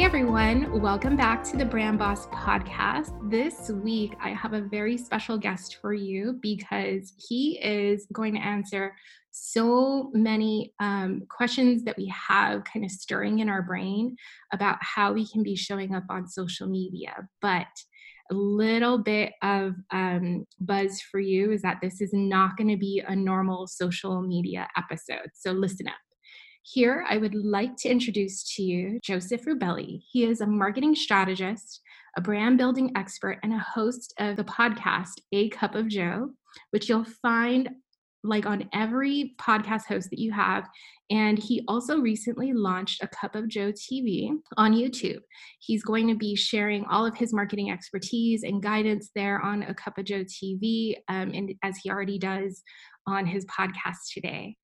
Everyone. Welcome back to the Brand Boss podcast. This week, I have a very special guest for you because he is going to answer so many um, questions that we have kind of stirring in our brain about how we can be showing up on social media. But a little bit of um, buzz for you is that this is not going to be a normal social media episode. So listen up. Here, I would like to introduce to you Joseph Rubelli. He is a marketing strategist, a brand building expert, and a host of the podcast A Cup of Joe, which you'll find like on every podcast host that you have. And he also recently launched a Cup of Joe TV on YouTube. He's going to be sharing all of his marketing expertise and guidance there on a Cup of Joe TV, um, and as he already does on his podcast today.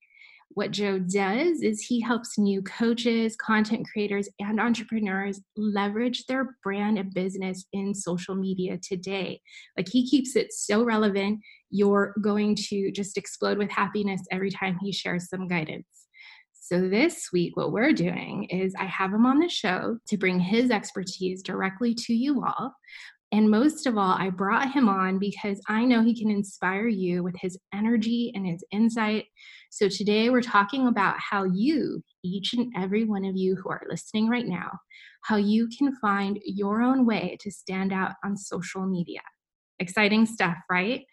What Joe does is he helps new coaches, content creators, and entrepreneurs leverage their brand and business in social media today. Like he keeps it so relevant, you're going to just explode with happiness every time he shares some guidance. So, this week, what we're doing is I have him on the show to bring his expertise directly to you all. And most of all, I brought him on because I know he can inspire you with his energy and his insight. So today we're talking about how you, each and every one of you who are listening right now, how you can find your own way to stand out on social media. Exciting stuff, right?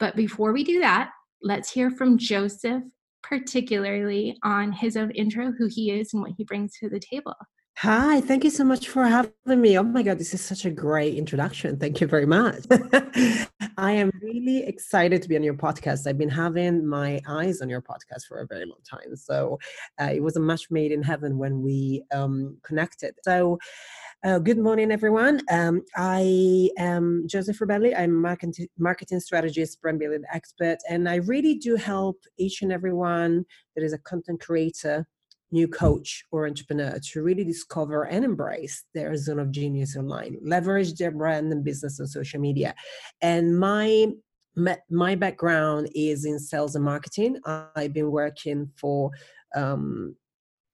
But before we do that, let's hear from Joseph, particularly on his own intro, who he is and what he brings to the table. Hi, thank you so much for having me. Oh my God, this is such a great introduction. Thank you very much. I am really excited to be on your podcast. I've been having my eyes on your podcast for a very long time. So uh, it was a match made in heaven when we um, connected. So, uh, good morning, everyone. Um, I am Joseph Rubelli. I'm marketing, marketing strategist, brand building expert, and I really do help each and everyone that is a content creator new coach or entrepreneur to really discover and embrace their zone of genius online, leverage their brand and business on social media. And my my background is in sales and marketing. I've been working for um,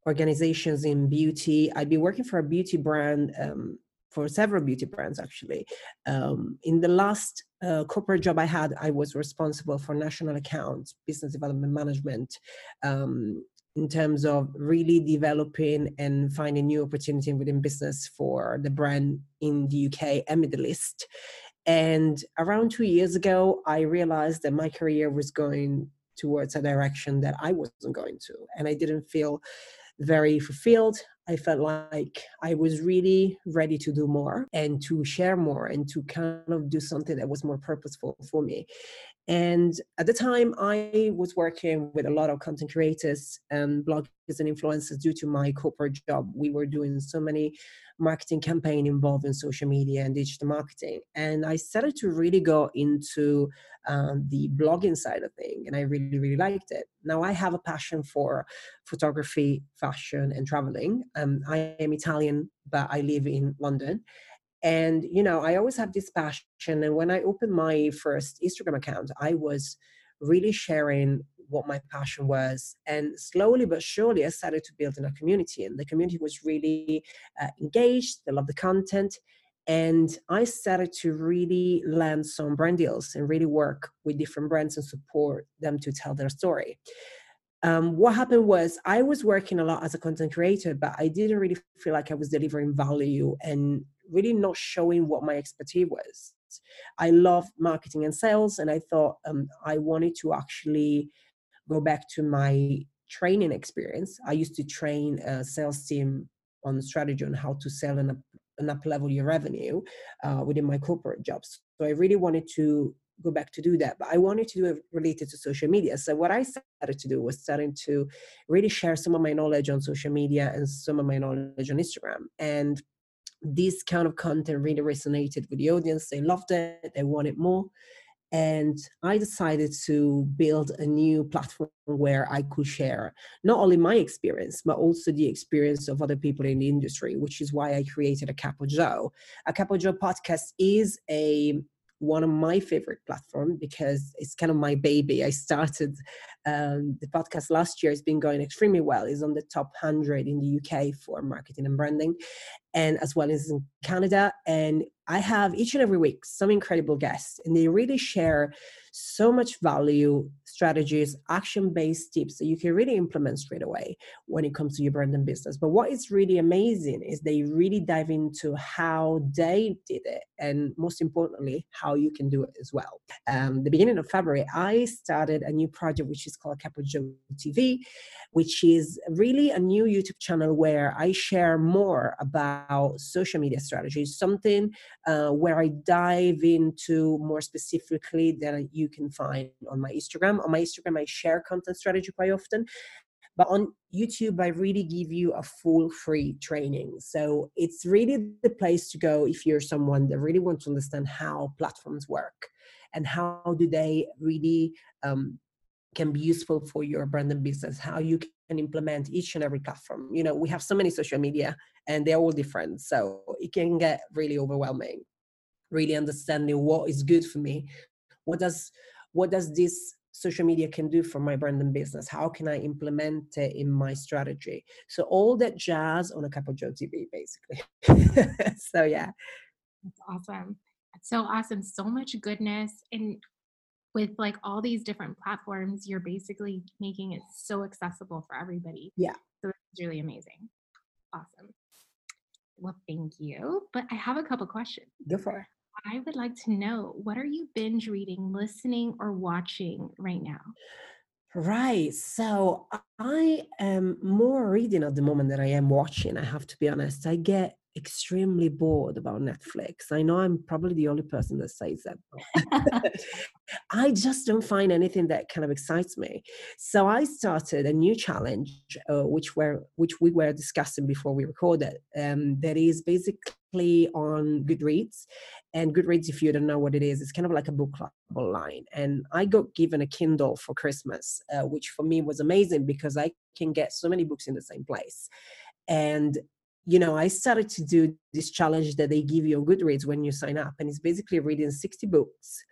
organizations in beauty. I've been working for a beauty brand um, for several beauty brands actually. Um, in the last uh, corporate job I had, I was responsible for national accounts, business development management, um, in terms of really developing and finding new opportunity within business for the brand in the UK and Middle East. And around two years ago, I realized that my career was going towards a direction that I wasn't going to. And I didn't feel very fulfilled. I felt like I was really ready to do more and to share more and to kind of do something that was more purposeful for me. And at the time, I was working with a lot of content creators and bloggers and influencers due to my corporate job. We were doing so many marketing campaign involving social media and digital marketing. And I started to really go into um, the blogging side of things, and I really, really liked it. Now I have a passion for photography, fashion, and traveling. Um, I am Italian, but I live in London and you know i always have this passion and when i opened my first instagram account i was really sharing what my passion was and slowly but surely i started to build in a community and the community was really uh, engaged they loved the content and i started to really land some brand deals and really work with different brands and support them to tell their story um, what happened was I was working a lot as a content creator, but I didn't really feel like I was delivering value and really not showing what my expertise was. I love marketing and sales, and I thought um, I wanted to actually go back to my training experience. I used to train a sales team on strategy on how to sell and up, up level your revenue uh, within my corporate jobs. So I really wanted to go back to do that but i wanted to do it related to social media. So what i started to do was starting to really share some of my knowledge on social media and some of my knowledge on instagram. And this kind of content really resonated with the audience. They loved it. They wanted more and I decided to build a new platform where I could share not only my experience, but also the experience of other people in the industry, which is why I created a Cup of Joe. A Cup of Joe podcast is a one of my favorite platforms because it's kind of my baby. I started um, the podcast last year. It's been going extremely well. It's on the top 100 in the UK for marketing and branding and as well as in Canada. And I have each and every week some incredible guests, and they really share so much value, strategies, action based tips that you can really implement straight away when it comes to your brand and business. But what is really amazing is they really dive into how they did it, and most importantly, how you can do it as well. Um, the beginning of February, I started a new project which is called Cup of Joe TV, which is really a new YouTube channel where I share more about social media strategies, something uh, where I dive into more specifically that you can find on my Instagram. On my Instagram, I share content strategy quite often. But on YouTube, I really give you a full free training. So it's really the place to go if you're someone that really wants to understand how platforms work and how do they really um, can be useful for your brand and business how you can implement each and every platform you know we have so many social media and they're all different so it can get really overwhelming really understanding what is good for me what does what does this social media can do for my brand and business how can i implement it in my strategy so all that jazz on a Cup of Joe tv basically so yeah that's awesome that's so awesome so much goodness and with like all these different platforms, you're basically making it so accessible for everybody. Yeah. So it's really amazing. Awesome. Well, thank you. But I have a couple questions. Go for it. I would like to know what are you binge reading, listening, or watching right now? Right. So I am more reading at the moment than I am watching. I have to be honest. I get extremely bored about Netflix. I know I'm probably the only person that says that. I just don't find anything that kind of excites me. So I started a new challenge, uh, which were which we were discussing before we recorded. Um, that is basically on Goodreads. And Goodreads, if you don't know what it is, it's kind of like a book club online. And I got given a Kindle for Christmas, uh, which for me was amazing because I can get so many books in the same place. And you know, I started to do this challenge that they give you on Goodreads when you sign up, and it's basically reading 60 books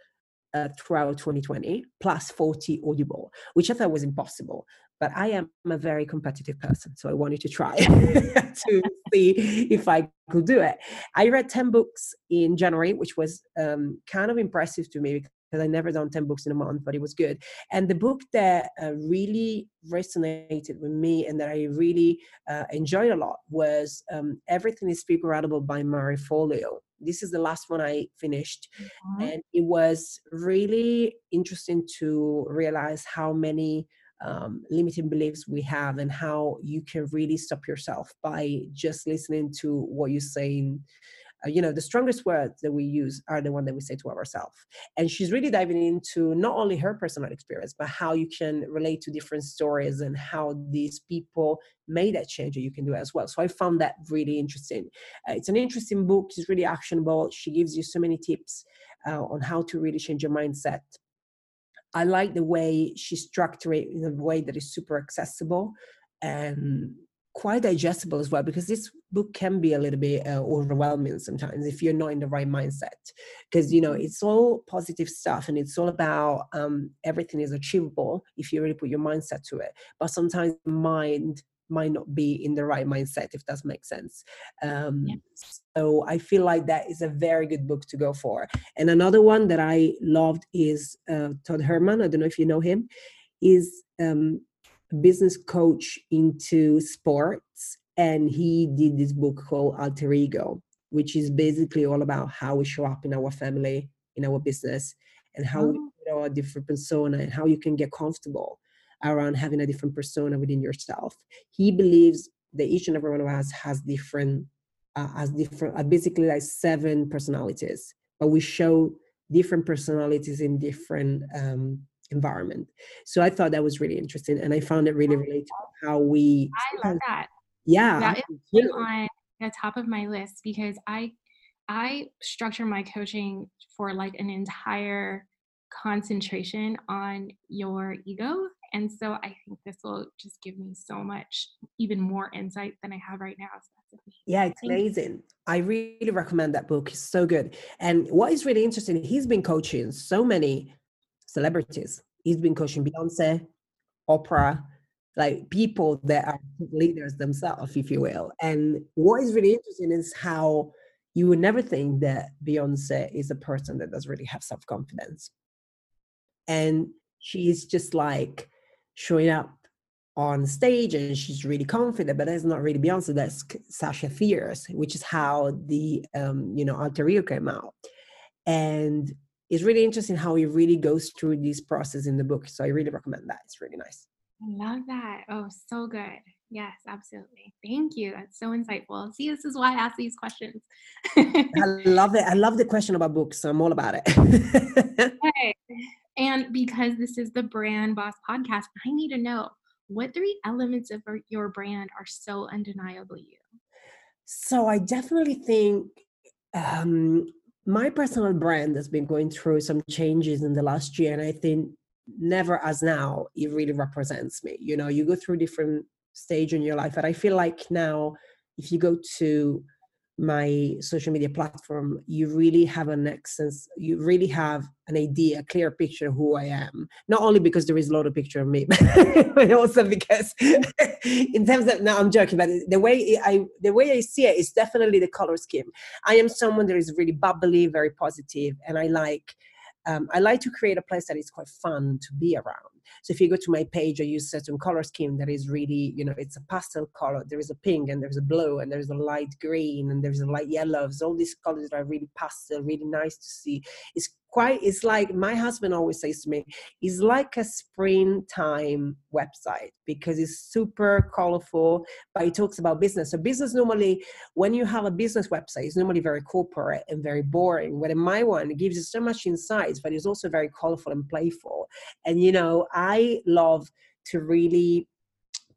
uh, throughout 2020 plus 40 Audible, which I thought was impossible. But I am a very competitive person, so I wanted to try to see if I could do it. I read 10 books in January, which was um, kind of impressive to me because I never done 10 books in a month, but it was good. And the book that uh, really resonated with me and that I really uh, enjoyed a lot was um, Everything is Figureoutable by Marie Forleo. This is the last one I finished. Mm-hmm. And it was really interesting to realize how many um, limiting beliefs we have and how you can really stop yourself by just listening to what you're saying. Uh, you know the strongest words that we use are the one that we say to ourselves and she's really diving into not only her personal experience but how you can relate to different stories and how these people made that change that you can do it as well. So i found that really interesting. Uh, it's an interesting book. It's really actionable. She gives you so many tips uh, on how to really change your mindset I like the way she structured it in a way that is super accessible and quite digestible as well because this book can be a little bit uh, overwhelming sometimes if you're not in the right mindset because you know mm-hmm. it's all positive stuff and it's all about um, everything is achievable if you really put your mindset to it but sometimes mind might not be in the right mindset if that makes sense um, yeah. so i feel like that is a very good book to go for and another one that i loved is uh, todd herman i don't know if you know him is um, business coach into sports and he did this book called alter ego which is basically all about how we show up in our family, in our business, and how oh. we put our different persona and how you can get comfortable around having a different persona within yourself. He believes that each and every one of us has different, uh, has different, uh, basically like seven personalities, but we show different personalities in different um, environment. So I thought that was really interesting, and I found it really related to how we. I love that. Yeah, that is on the top of my list because I I structure my coaching for like an entire concentration on your ego. And so I think this will just give me so much, even more insight than I have right now. So yeah, it's amazing. I really recommend that book. It's so good. And what is really interesting, he's been coaching so many celebrities. He's been coaching Beyonce, Oprah, like people that are leaders themselves, if you will. And what is really interesting is how you would never think that Beyonce is a person that does really have self confidence. And she's just like showing up on stage and she's really confident, but that's not really Beyonce, that's Sasha Fierce, which is how the um, you know alter ego came out. And it's really interesting how he really goes through this process in the book. So I really recommend that. It's really nice. I love that. Oh, so good. Yes, absolutely. Thank you. That's so insightful. See, this is why I ask these questions. I love it. I love the question about books. So I'm all about it. okay. And because this is the Brand Boss podcast, I need to know what three elements of your brand are so undeniably you? So I definitely think um, my personal brand has been going through some changes in the last year, and I think never as now it really represents me you know you go through different stage in your life but i feel like now if you go to my social media platform you really have an access you really have an idea a clear picture of who i am not only because there is a lot of picture of me but also because in terms of now i'm joking but the way i the way i see it is definitely the color scheme i am someone that is really bubbly very positive and i like um, I like to create a place that is quite fun to be around. So if you go to my page, I use certain color scheme that is really, you know, it's a pastel color. There is a pink and there's a blue and there's a light green and there's a light yellow. So all these colors are really pastel, really nice to see. It's quite it's like my husband always says to me it's like a springtime website because it's super colorful but it talks about business. So business normally when you have a business website it's normally very corporate and very boring but in my one it gives you so much insights but it's also very colorful and playful. And you know i love to really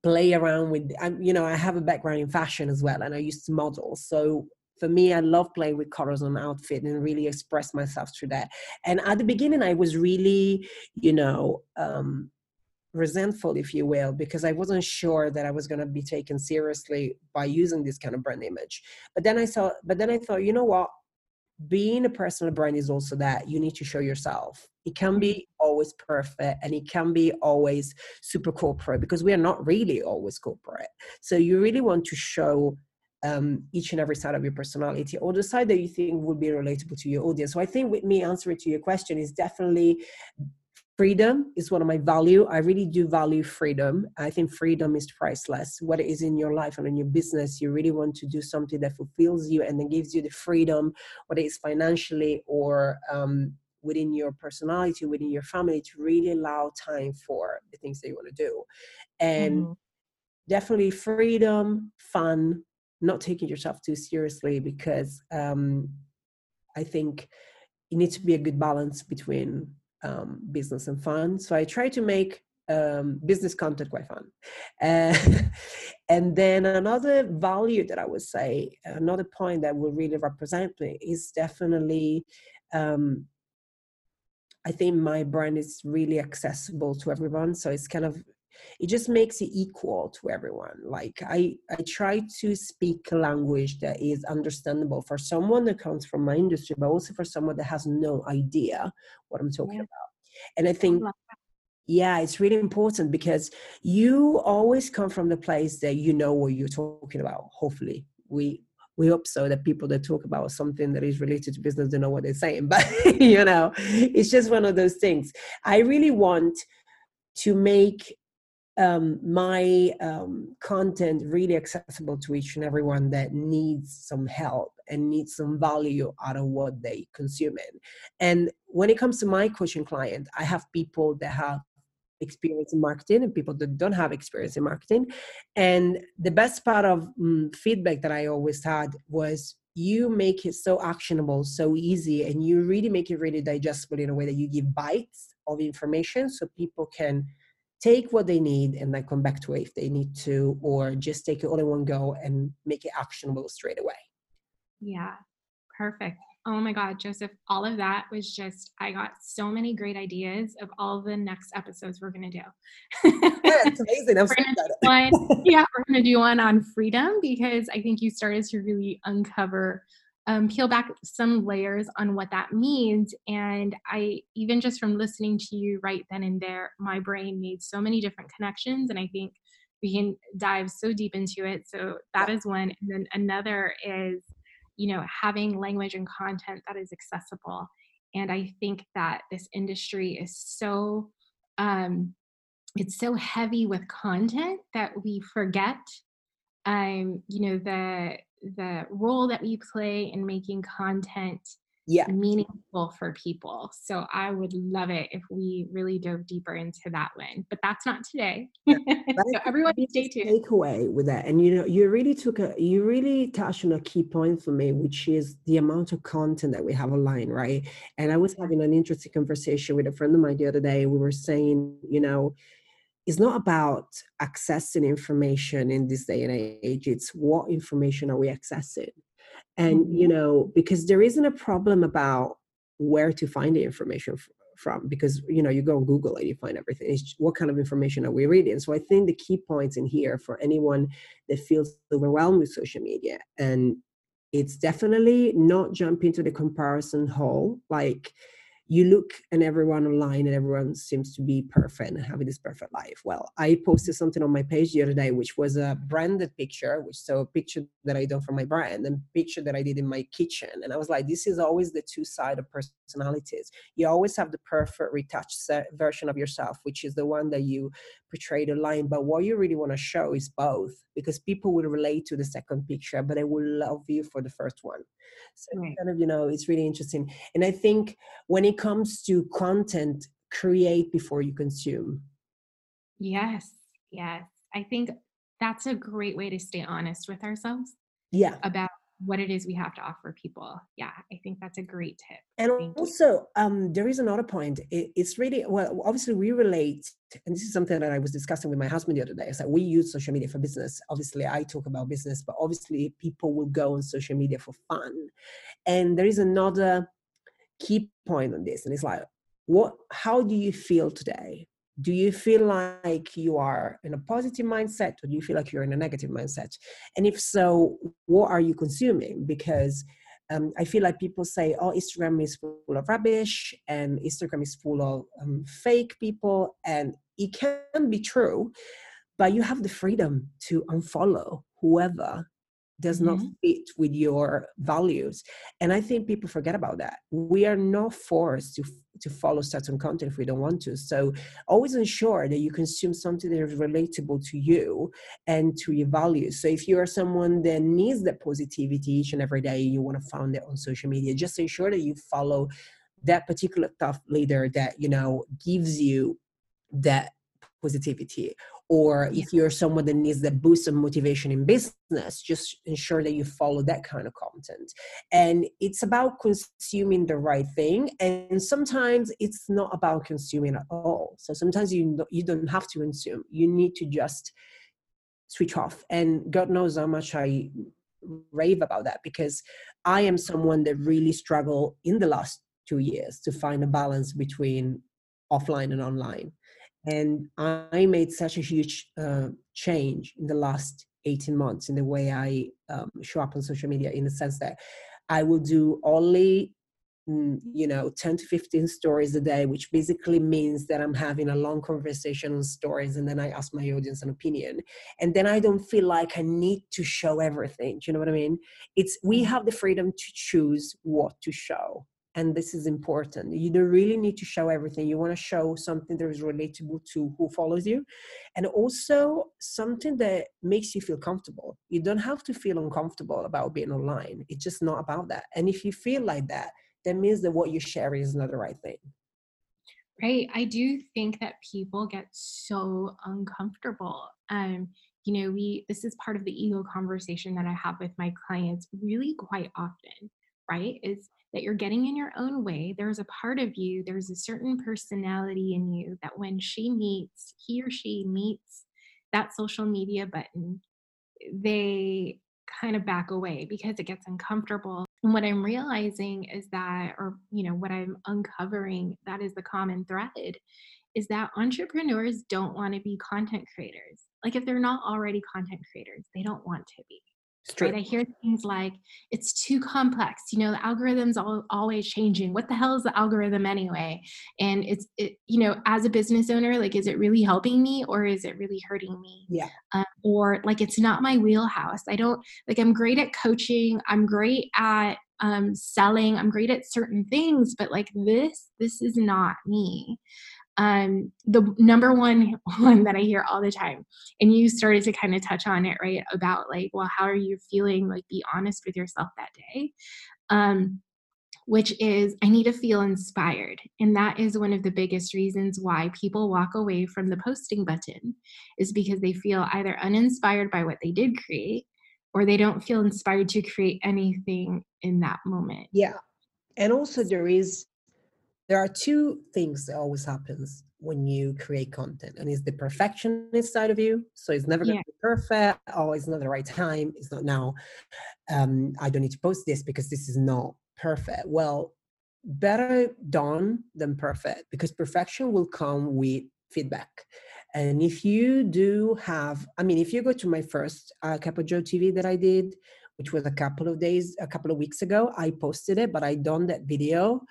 play around with you know i have a background in fashion as well and i used to model so for me, I love playing with colors on outfit and really express myself through that. And at the beginning, I was really, you know, um, resentful, if you will, because I wasn't sure that I was going to be taken seriously by using this kind of brand image. But then I saw, but then I thought, you know what? Being a personal brand is also that you need to show yourself. It can be always perfect and it can be always super corporate because we are not really always corporate. So you really want to show um, each and every side of your personality or the side that you think would be relatable to your audience. So I think with me answering to your question is definitely freedom is one of my value. I really do value freedom. I think freedom is priceless. What it is in your life and in your business, you really want to do something that fulfills you and then gives you the freedom, whether it's financially or um, within your personality, within your family, to really allow time for the things that you want to do. And mm-hmm. definitely freedom, fun, not taking yourself too seriously because um, I think it needs to be a good balance between um, business and fun. So I try to make um, business content quite fun. Uh, and then another value that I would say, another point that will really represent me is definitely. Um, I think my brand is really accessible to everyone. So it's kind of it just makes it equal to everyone. Like i i try to speak a language that is understandable for someone that comes from my industry but also for someone that has no idea what i'm talking yeah. about. And i think yeah it's really important because you always come from the place that you know what you're talking about hopefully. We we hope so that people that talk about something that is related to business don't know what they're saying but you know it's just one of those things. I really want to make um, my um, content really accessible to each and everyone that needs some help and needs some value out of what they consume in. And when it comes to my coaching client, I have people that have experience in marketing and people that don't have experience in marketing. And the best part of um, feedback that I always had was you make it so actionable, so easy, and you really make it really digestible in a way that you give bites of information so people can take what they need and then come back to it if they need to, or just take it all in one go and make it actionable straight away. Yeah, perfect. Oh my God, Joseph, all of that was just, I got so many great ideas of all the next episodes we're going to do. yeah, it's amazing. I'm so one, yeah, we're going to do one on freedom because I think you started to really uncover, um, peel back some layers on what that means. And I, even just from listening to you right then and there, my brain made so many different connections. And I think we can dive so deep into it. So that is one. And then another is, you know having language and content that is accessible and i think that this industry is so um it's so heavy with content that we forget um you know the the role that we play in making content yeah. meaningful for people. So I would love it if we really dove deeper into that one. But that's not today. Yeah. so everyone stay tuned. Takeaway with that. And you know, you really took a you really touched on a key point for me, which is the amount of content that we have online, right? And I was having an interesting conversation with a friend of mine the other day. We were saying, you know, it's not about accessing information in this day and age. It's what information are we accessing? and you mm-hmm. know because there isn't a problem about where to find the information from because you know you go on google and you find everything it's what kind of information are we reading so i think the key points in here for anyone that feels overwhelmed with social media and it's definitely not jump into the comparison hole like you look and everyone online and everyone seems to be perfect and having this perfect life. Well, I posted something on my page the other day, which was a branded picture, which so a picture that I done for my brand and picture that I did in my kitchen. And I was like, this is always the two side of personalities. You always have the perfect retouched version of yourself, which is the one that you portrayed online. But what you really want to show is both because people will relate to the second picture, but they will love you for the first one. So right. kind of, you know, it's really interesting. And I think when it comes to content, create before you consume. Yes, yes. I think that's a great way to stay honest with ourselves. Yeah. About what it is we have to offer people. Yeah, I think that's a great tip. And Thank also, um, there is another point. It, it's really well. Obviously, we relate, and this is something that I was discussing with my husband the other day. Is that we use social media for business. Obviously, I talk about business, but obviously, people will go on social media for fun. And there is another key point on this, and it's like, what? How do you feel today? Do you feel like you are in a positive mindset or do you feel like you're in a negative mindset? And if so what are you consuming? Because um, i feel like people say oh instagram is full of rubbish and instagram is full of um, fake people and it can be true but you have the freedom to unfollow whoever does mm-hmm. not fit with your values and i think people forget about that. We are not forced to to follow certain content if we don't want to. So always ensure that you consume something that is relatable to you and to your values. So if you are someone that needs that positivity each and every day you want to find it on social media just ensure that you follow that particular thought leader that you know gives you that positivity or if you're someone that needs that boost of motivation in business just ensure that you follow that kind of content. And it's about consuming the right thing and sometimes it's not about consuming at all. So sometimes you you don't have to consume. You need to just switch off. And god knows how much i rave about that because i am someone that really struggled in the last two years to find a balance between offline and online and I made such a huge uh, change in the last 18 months in the way I um, show up on social media in the sense that I will do only mm, you know 10 to 15 stories a day which basically means that i'm having a long conversation on stories and then i ask my audience an opinion. And then i don't feel like i need to show everything do you know what i mean? It's we mm-hmm. have the freedom to choose what to show and this is important. You don't really need to show everything. You want to show something that is relatable to who follows you and also something that makes you feel comfortable. You don't have to feel uncomfortable about being online. It's just not about that. And if you feel like that that means that what you share is not the right thing. Right. I do think that people get so uncomfortable. Um you know we this is part of the ego conversation that i have with my clients really quite often right is that you're getting in your own way there's a part of you there's a certain personality in you that when she meets he or she meets that social media button they kind of back away because it gets uncomfortable. And what i'm realizing is that or you know what i'm uncovering that is the common thread is that entrepreneurs don't want to be content creators. Like if they're not already content creators they don't want to be right i hear things like it's too complex you know the algorithm's all, always changing. What the hell is the algorithm anyway? And it's it, you know as a business owner like is it really helping me or is it really hurting me? Yeah. Um, or like it's not my wheelhouse. I don't like i'm great at coaching i'm great at um, selling i'm great at certain things but like this this is not me um, the number one one that I hear all the time, and you started to kind of touch on it, right? About like, well, how are you feeling? Like, be honest with yourself that day. Um, which is, I need to feel inspired. And that is one of the biggest reasons why people walk away from the posting button, is because they feel either uninspired by what they did create or they don't feel inspired to create anything in that moment. Yeah. And also, there is there are two things that always happens when you create content and it's the perfectionist side of you. So it's never going to yeah. be perfect oh it's not the right time it's not now um, i don't need to post this because this is not perfect. Well better done than perfect because perfection will come with feedback. And if you do have i mean if you go to my first uh, Cup of Joe tv that i did which was a couple of days a couple of weeks ago i posted it but i done that video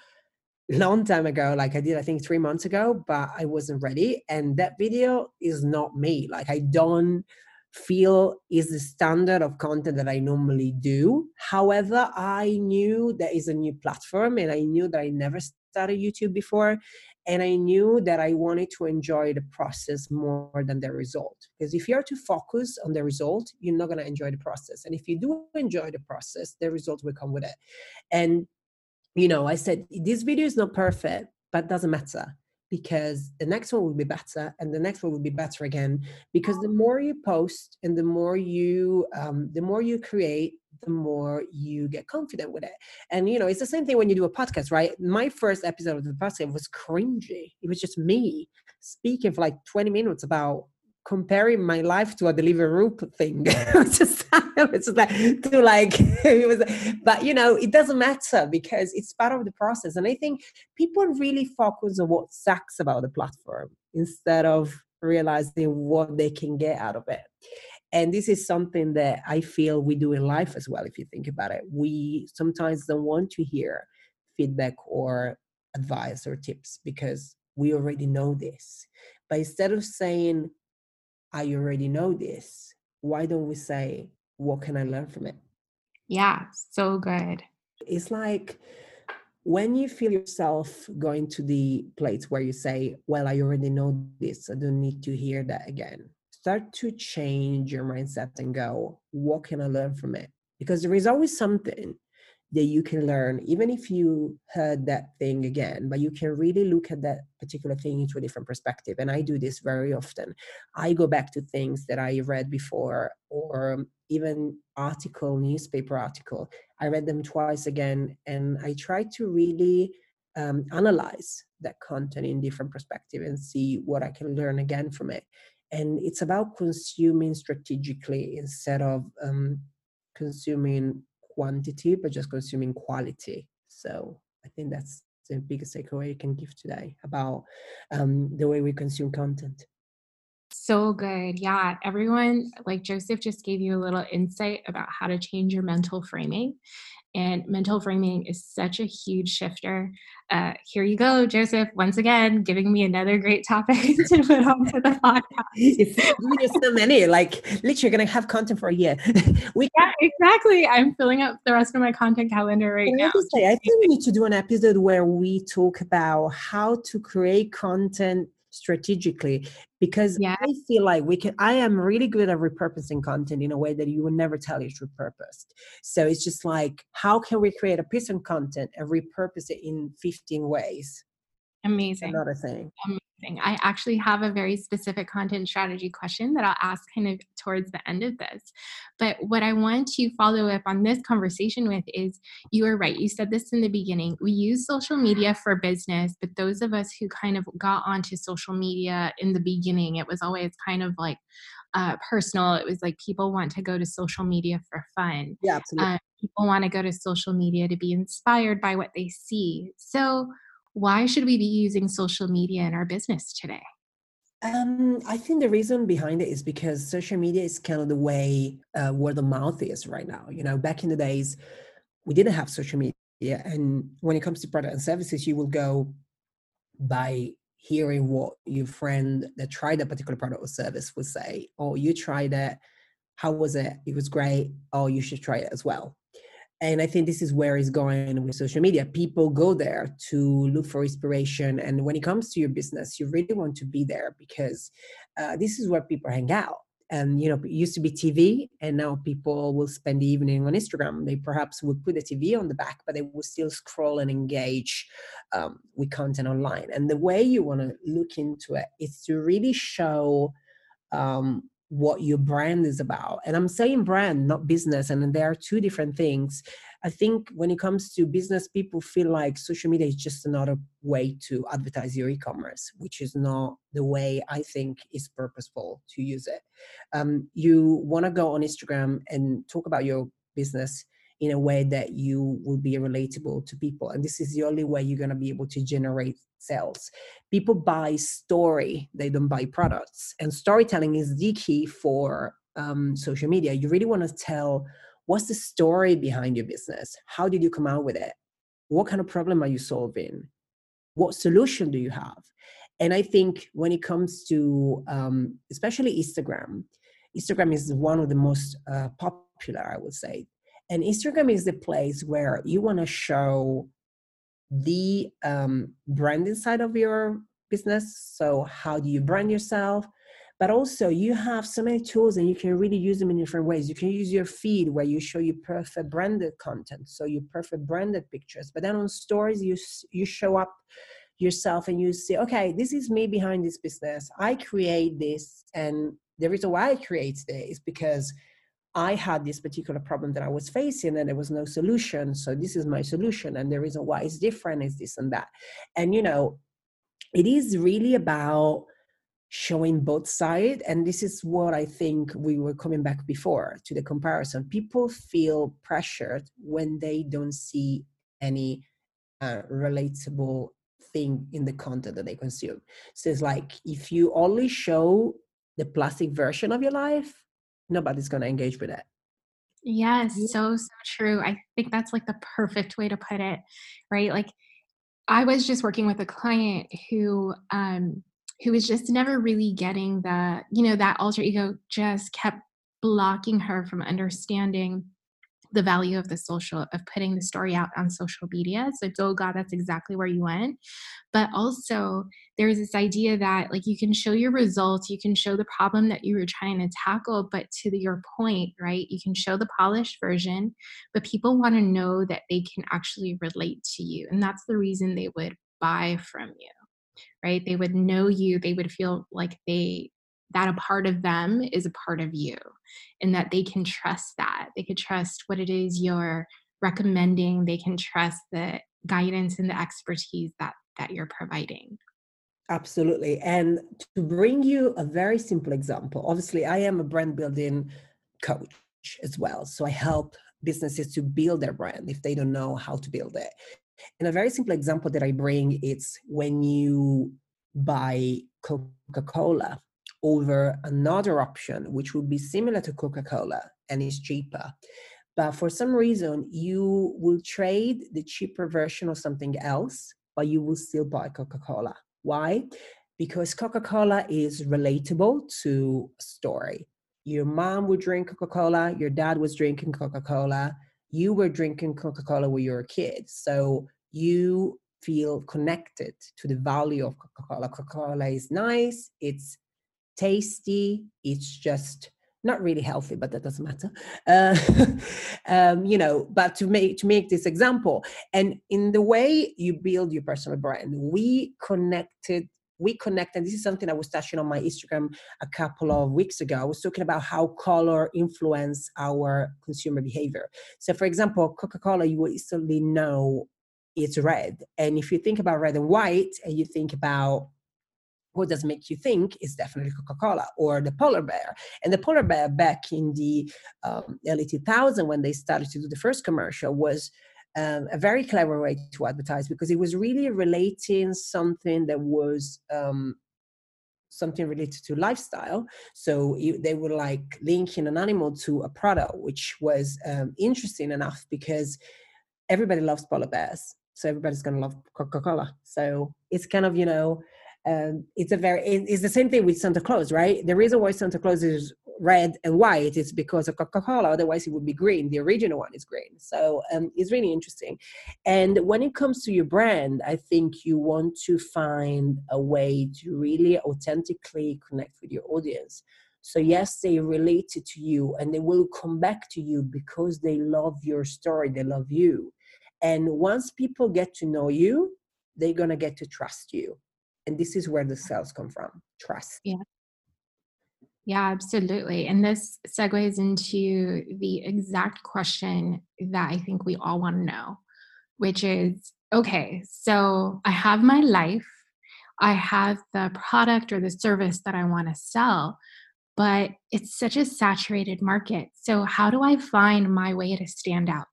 long time ago like i did i think three months ago but i wasn't ready and that video is not me. Like i don't feel is the standard of content that i normally do. However i knew there is a new platform and i knew that i never started youtube before and i knew that i wanted to enjoy the process more than the result. Because if you're to focus on the result you're not going to enjoy the process. And if you do enjoy the process the result will come with it. And you know, I said, this video is not perfect, but doesn't matter because the next one will be better and the next one will be better again. Because the more you post and the more you um, the more you create the more you get confident with it. And you know it's the same thing when you do a podcast right? My first episode of the podcast was cringy. It was just me speaking for like 20 minutes about comparing my life to a Deliveroo thing. just, just like to like was, but you know, it doesn't matter because it's part of the process. And I think people really focus on what sucks about the platform instead of realizing what they can get out of it. And this is something that I feel we do in life as well. If you think about it, we sometimes don't want to hear feedback or advice or tips because we already know this. But instead of saying, I already know this. Why don't we say, what can I learn from it? Yeah, so good. It's like when you feel yourself going to the place where you say, well, I already know this, I don't need to hear that again. Start to change your mindset and go, what can I learn from it? Because there is always something that you can learn, even if you heard that thing again, but you can really look at that particular thing into a different perspective. And I do this very often. I go back to things that I read before or even article, newspaper article. I read them twice again and I try to really um, analyze that content in different perspective and see what I can learn again from it. And it's about consuming strategically instead of um, consuming quantity, but just consuming quality. So I think that's the biggest takeaway you can give today about um, the way we consume content. So good. Yeah. Everyone, like Joseph just gave you a little insight about how to change your mental framing. And mental framing is such a huge shifter. Uh, here you go, Joseph, once again, giving me another great topic to put onto the podcast. It's so many, like literally going to have content for a year. we yeah, exactly. I'm filling up the rest of my content calendar right now. I, say, I think we need to do an episode where we talk about how to create content strategically because yeah. I feel like we can I am really good at repurposing content in a way that you would never tell it's repurposed. So it's just like how can we create a piece of content and repurpose it in 15 ways? Amazing. Another thing. Amazing. I actually have a very specific content strategy question that I'll ask kind of towards the end of this. But what I want to follow up on this conversation with is you are right. You said this in the beginning. We use social media for business, but those of us who kind of got onto social media in the beginning, it was always kind of like, uh, personal. It was like people want to go to social media for fun. Yeah, absolutely. Uh, people want to go to social media to be inspired by what they see. So, why should we be using social media in our business today? Um, I think the reason behind it is because social media is kind of the way uh, of mouth is right now. You know, back in the days, we didn't have social media, and when it comes to product and services, you will go by hearing what your friend that tried a particular product or service would say, or you tried it, how was it? It was great. Oh, you should try it as well and i think this is where it's going with social media. People go there to look for inspiration. And when it comes to your business you really want to be there because uh, this is where people hang out. And you know it used to be tv and now people will spend the evening on instagram. They perhaps would put the tv on the back but they will still scroll and engage um, with content online. And the way you want to look into it is to really show um, what your brand is about. And I'm saying brand, not business. And there are two different things. I think when it comes to business, people feel like social media is just another way to advertise your e commerce, which is not the way I think is purposeful to use it. Um, you want to go on Instagram and talk about your business in a way that you will be relatable to people. And this is the only way you're going to be able to generate sales. People buy story, they don't buy products. And storytelling is the key for um, social media. You really want to tell what's the story behind your business? How did you come out with it? What kind of problem are you solving? What solution do you have? And I think when it comes to um, especially Instagram, Instagram is one of the most uh, popular, I would say. And Instagram is the place where you want to show the um, branding side of your business. So, how do you brand yourself? But also, you have so many tools and you can really use them in different ways. You can use your feed where you show your perfect branded content, so your perfect branded pictures. But then on stories, you you show up yourself and you say, okay, this is me behind this business. I create this, and the reason why I create this is because I had this particular problem that I was facing and there was no solution. So this is my solution. And the reason why it's different is this and that. And, you know, it is really about showing both sides. And this is what I think we were coming back before to the comparison. People feel pressured when they don't see any uh, relatable thing in the content that they consume. So it's like if you only show the plastic version of your life, nobody's going to engage with that. Yes, so, so true. I think that's like the perfect way to put it, right? Like, I was just working with a client who, um, who was just never really getting the, you know, that alter ego just kept blocking her from understanding the value of the social of putting the story out on social media so oh god that's exactly where you went. But also there's this idea that like you can show your results you can show the problem that you were trying to tackle but to the, your point right you can show the polished version but people want to know that they can actually relate to you and that's the reason they would buy from you right? They would know you they would feel like they that a part of them is a part of you and that they can trust that. They could trust what it is you're recommending. They can trust the guidance and the expertise that that you're providing. Absolutely. And to bring you a very simple example, obviously I am a brand building coach as well. So I help businesses to build their brand if they don't know how to build it. And a very simple example that I bring is when you buy Coca-Cola over another option, which would be similar to Coca Cola and is cheaper. But for some reason, you will trade the cheaper version of something else, but you will still buy Coca Cola. Why? Because Coca Cola is relatable to a story. Your mom would drink Coca Cola, your dad was drinking Coca Cola, you were drinking Coca Cola when you were a kid. So you feel connected to the value of Coca Cola. Coca Cola is nice, it's tasty, it's just not really healthy but that doesn't matter. Uh, um, you know but to make to make this example and in the way you build your personal brand we connected we connect and this is something i was touching on my instagram a couple of weeks ago. I was talking about how color influence our consumer behavior. So for example coca-cola you will instantly know it's red. And if you think about red and white and you think about what does make you think is definitely Coca-Cola or the polar bear. And the polar bear back in the um, early 2000 when they started to do the first commercial was um, a very clever way to advertise because it was really relating something that was um, something related to lifestyle. So you, they were like linking an animal to a product, which was um, interesting enough because everybody loves polar bears. So everybody's going to love Coca-Cola. So it's kind of, you know, um, it's a very it's the same thing with Santa Claus, right? The reason why Santa Claus is red and white is because of Coca-Cola. Otherwise, it would be green. The original one is green, so um, it's really interesting. And when it comes to your brand, I think you want to find a way to really authentically connect with your audience. So yes, they related to you, and they will come back to you because they love your story. They love you, and once people get to know you, they're gonna get to trust you and this is where the sales come from trust. Yeah. Yeah absolutely and this segues into the exact question that i think we all want to know which is okay so i have my life i have the product or the service that i want to sell but it's such a saturated market so how do i find my way to stand out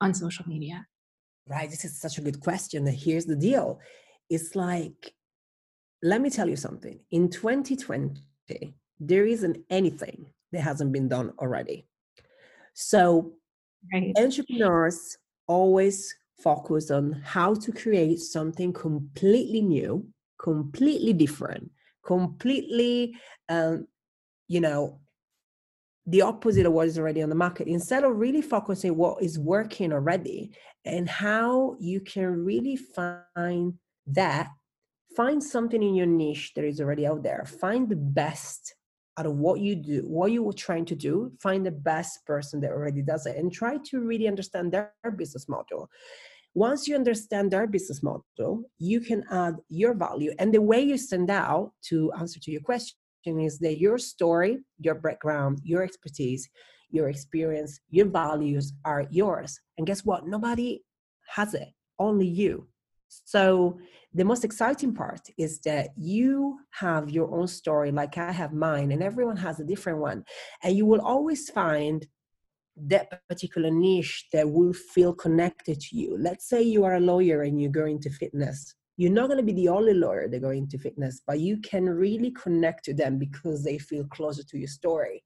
on social media? Right this is such a good question here's the deal. It's like let me tell you something. In 2020, there isn't anything that hasn't been done already. So right. entrepreneurs always focus on how to create something completely new, completely different, completely, um, you know, the opposite of what is already on the market instead of really focusing what is working already and how you can really find that find something in your niche that is already out there. Find the best out of what you do what you were trying to do. Find the best person that already does it and try to really understand their business model. Once you understand their business model you can add your value. And the way you stand out to answer to your question is that your story your background your expertise your experience your values are yours. And guess what? Nobody has it. Only you so the most exciting part is that you have your own story, like I have mine, and everyone has a different one. And you will always find that particular niche that will feel connected to you. Let's say you are a lawyer and you go into fitness. You're not going to be the only lawyer that go into fitness, but you can really connect to them because they feel closer to your story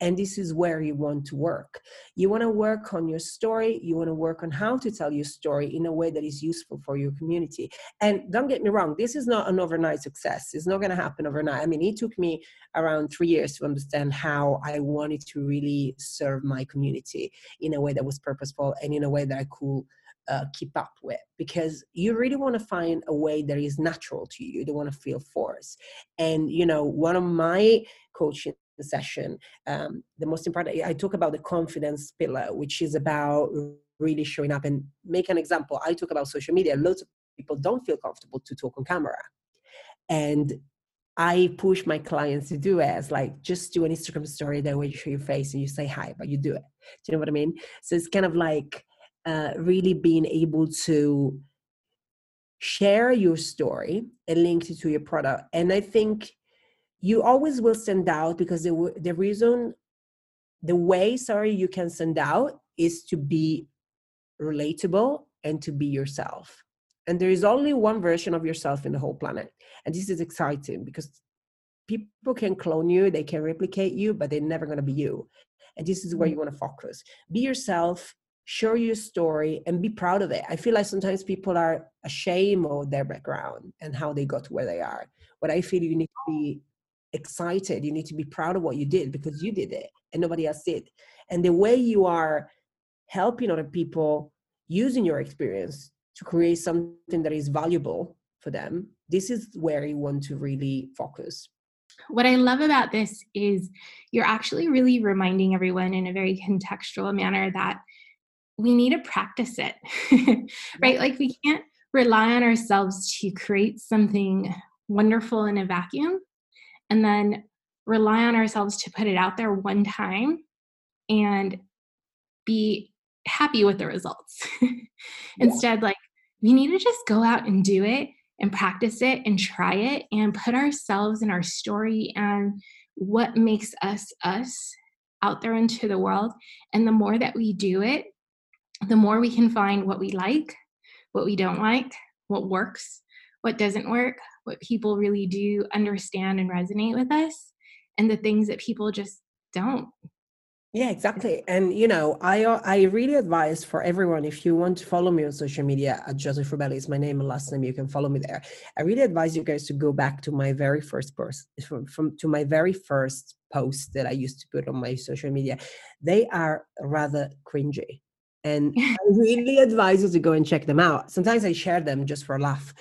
and this is where you want to work you want to work on your story you want to work on how to tell your story in a way that is useful for your community and don't get me wrong this is not an overnight success it's not going to happen overnight i mean it took me around three years to understand how i wanted to really serve my community in a way that was purposeful and in a way that i could uh, keep up with because you really want to find a way that is natural to you. You don't want to feel forced. And you know, one of my coaching session. Um, the most important, I talk about the confidence pillar, which is about really showing up and make an example. I talk about social media. Lots of people don't feel comfortable to talk on camera. And I push my clients to do it as like just do an Instagram story that way you show your face and you say hi, but you do it. Do you know what I mean? So it's kind of like uh, really being able to share your story and link it to your product. And I think you always will send out because the, the reason the way sorry you can send out is to be relatable and to be yourself and there is only one version of yourself in the whole planet and this is exciting because people can clone you, they can replicate you, but they're never going to be you. And this is where you mm. want to focus. Be yourself, share your story, and be proud of it. I feel like sometimes people are ashamed of their background and how they got to where they are. But I feel you need to be excited. You need to be proud of what you did because you did it and nobody else did. And the way you are helping other people using your experience to create something that is valuable for them, this is where you want to really focus. What I love about this is you're actually really reminding everyone in a very contextual manner that we need to practice it, right? Like we can't rely on ourselves to create something wonderful in a vacuum and then rely on ourselves to put it out there one time and be happy with the results. Instead, like we need to just go out and do it and practice it and try it and put ourselves and our story and what makes us us out there into the world. And the more that we do it, the more we can find what we like, what we don't like, what works, what doesn't work, what people really do understand and resonate with us, and the things that people just don't. Yeah, exactly. And you know, I uh, I really advise for everyone if you want to follow me on social media at Joseph Rubelli is my name and last name. You can follow me there. I really advise you guys to go back to my very first post from, from to my very first post that I used to put on my social media. They are rather cringy. And I really advise you to go and check them out. Sometimes I share them just for a laugh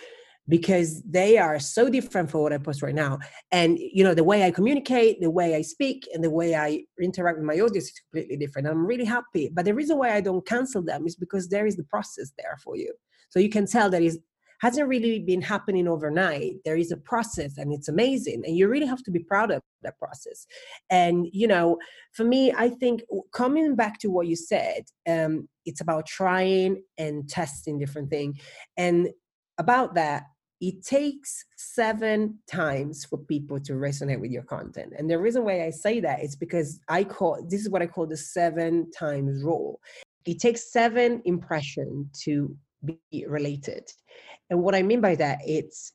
because they are so different from what I post right now. And you know, the way I communicate, the way I speak, and the way I interact with my audience is completely different. I'm really happy. But the reason why I don't cancel them is because there is the process there for you. So you can tell that is hasn't really been happening overnight. There is a process and it's amazing. And you really have to be proud of that process. And, you know, for me, I think coming back to what you said, um, it's about trying and testing different things. And about that, it takes seven times for people to resonate with your content. And the reason why I say that is because I call this is what I call the seven times rule. It takes seven impression to be related. And what I mean by that, it's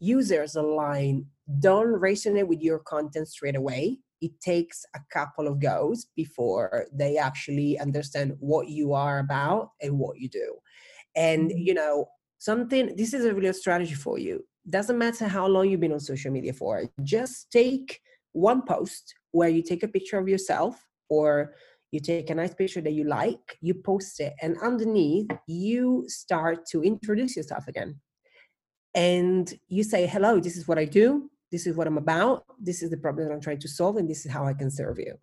users online don't resonate with your content straight away. It takes a couple of goes before they actually understand what you are about and what you do. And, mm-hmm. you know, something this is a real strategy for you. Doesn't matter how long you've been on social media for just take one post where you take a picture of yourself or you take a nice picture that you like you post it and underneath you start to introduce yourself again. And you say hello this is what i do. This is what i'm about. This is the problem that i'm trying to solve and this is how i can serve you.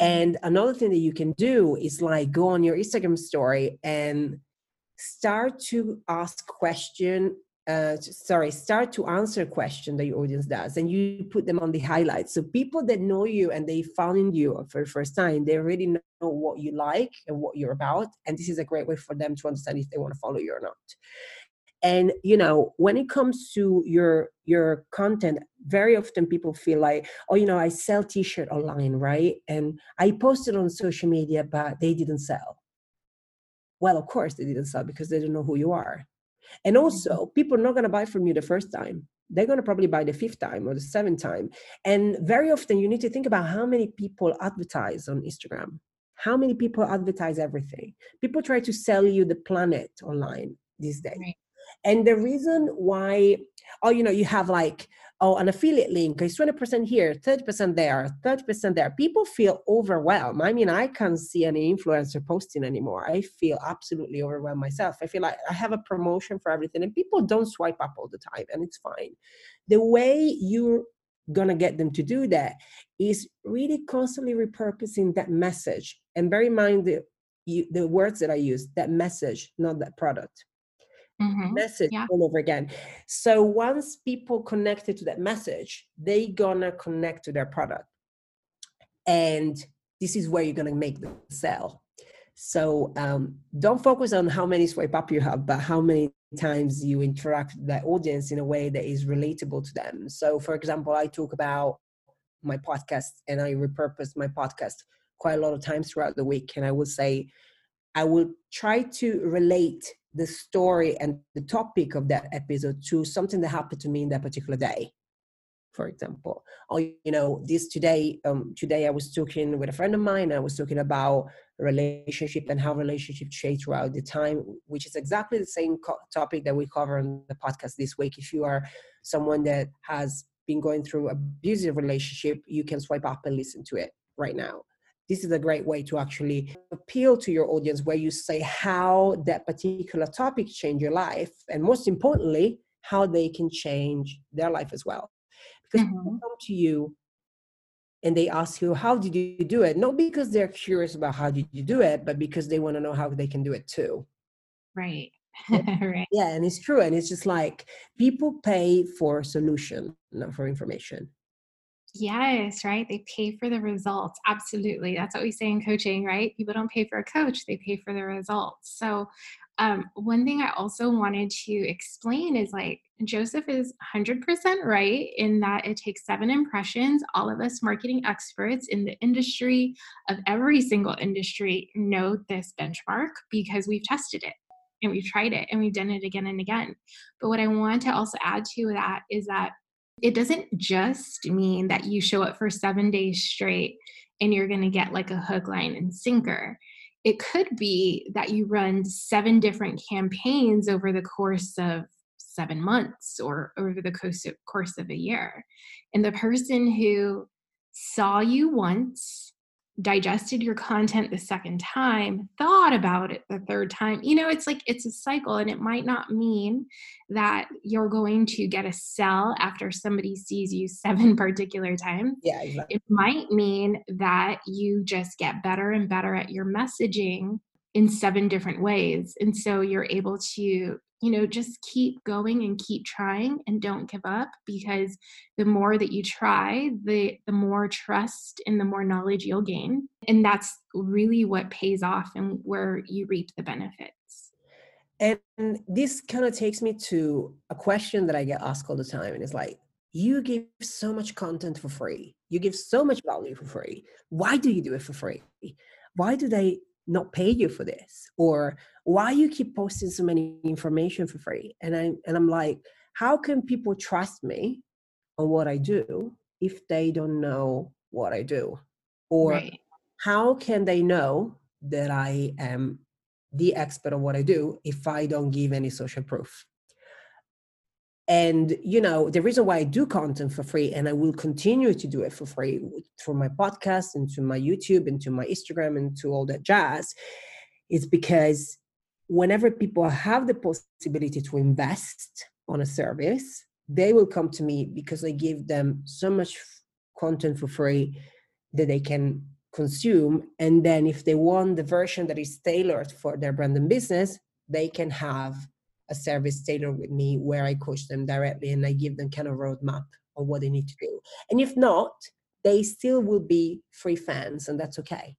And another thing that you can do is like go on your instagram story and start to ask question uh, sorry, start to answer question that your audience does, and you put them on the highlights. So people that know you and they found you for the first time, they already know what you like and what you're about, and this is a great way for them to understand if they want to follow you or not. And you know, when it comes to your your content, very often people feel like, oh, you know, I sell T-shirt online, right? And I posted on social media, but they didn't sell well, of course they didn't sell because they don't know who you are. And mm-hmm. also, people are not going to buy from you the first time. They're going to probably buy the fifth time or the seventh time. And very often, you need to think about how many people advertise on Instagram. How many people advertise everything? People try to sell you the planet online these days. Right. And the reason why, oh, you know, you have like, oh, an affiliate link is 20% here, 30% there, 30% there. People feel overwhelmed. I mean, I can't see any influencer posting anymore. I feel absolutely overwhelmed myself. I feel like I have a promotion for everything, and people don't swipe up all the time, and it's fine. The way you're gonna get them to do that is really constantly repurposing that message. And bear in mind the, you, the words that I use, that message, not that product mm-hmm. message yeah. all over again. So once people connected to that message, they gonna connect to their product. And this is where you're gonna make the sell. So um, don't focus on how many swipe up you have, but how many times you interact with that audience in a way that is relatable to them. So, for example, I talk about my podcast and I repurpose my podcast quite a lot of times throughout the week. And I will say, I will try to relate the story and the topic of that episode to something that happened to me in that particular day. for example or you know this today um, today i was talking with a friend of mine i was talking about relationship and how relationship change throughout the time which is exactly the same co- topic that we cover on the podcast this week if you are someone that has been going through abusive relationship you can swipe up and listen to it right now this is a great way to actually appeal to your audience where you say how that particular topic changed your life and most importantly how they can change their life as well. Because mm-hmm. people come to you and they ask you how did you do it? Not because they're curious about how did you do it but because they want to know how they can do it too. Right. Right. Yeah and it's true and it's just like people pay for solution not for information Yes, right. They pay for the results. Absolutely. That's what we say in coaching, right? People don't pay for a coach, they pay for the results. So, um, one thing I also wanted to explain is like Joseph is 100% right in that it takes seven impressions. All of us marketing experts in the industry of every single industry know this benchmark because we've tested it and we've tried it and we've done it again and again. But what I want to also add to that is that it doesn't just mean that you show up for seven days straight and you're going to get like a hook, line, and sinker. It could be that you run seven different campaigns over the course of seven months or over the course of, a year. And the person who saw you once digested your content the second time, thought about it the third time. You know, it's like it's a cycle, and it might not mean that you're going to get a sell after somebody sees you seven particular times. Yeah, exactly. It might mean that you just get better and better at your messaging in seven different ways. And so you're able to you know just keep going and keep trying and don't give up because the more that you try the the more trust and the more knowledge you'll gain and that's really what pays off and where you reap the benefits. And this kind of takes me to a question that i get asked all the time and it's like you give so much content for free. You give so much value for free. Why do you do it for free? Why do they not pay you for this or why you keep posting so many information for free? And i and i'm like how can people trust me on what i do if they don't know what i do? Or right. how can they know that i am the expert of what i do if i don't give any social proof and you know the reason why i do content for free and i will continue to do it for free through my podcast and to my youtube and to my instagram and to all that jazz is because whenever people have the possibility to invest on a service they will come to me because i give them so much content for free that they can consume. And then if they want the version that is tailored for their brand and business they can have a service tailored with me where I coach them directly and I give them kind of roadmap of what they need to do. And if not, they still will be free fans, and that's okay.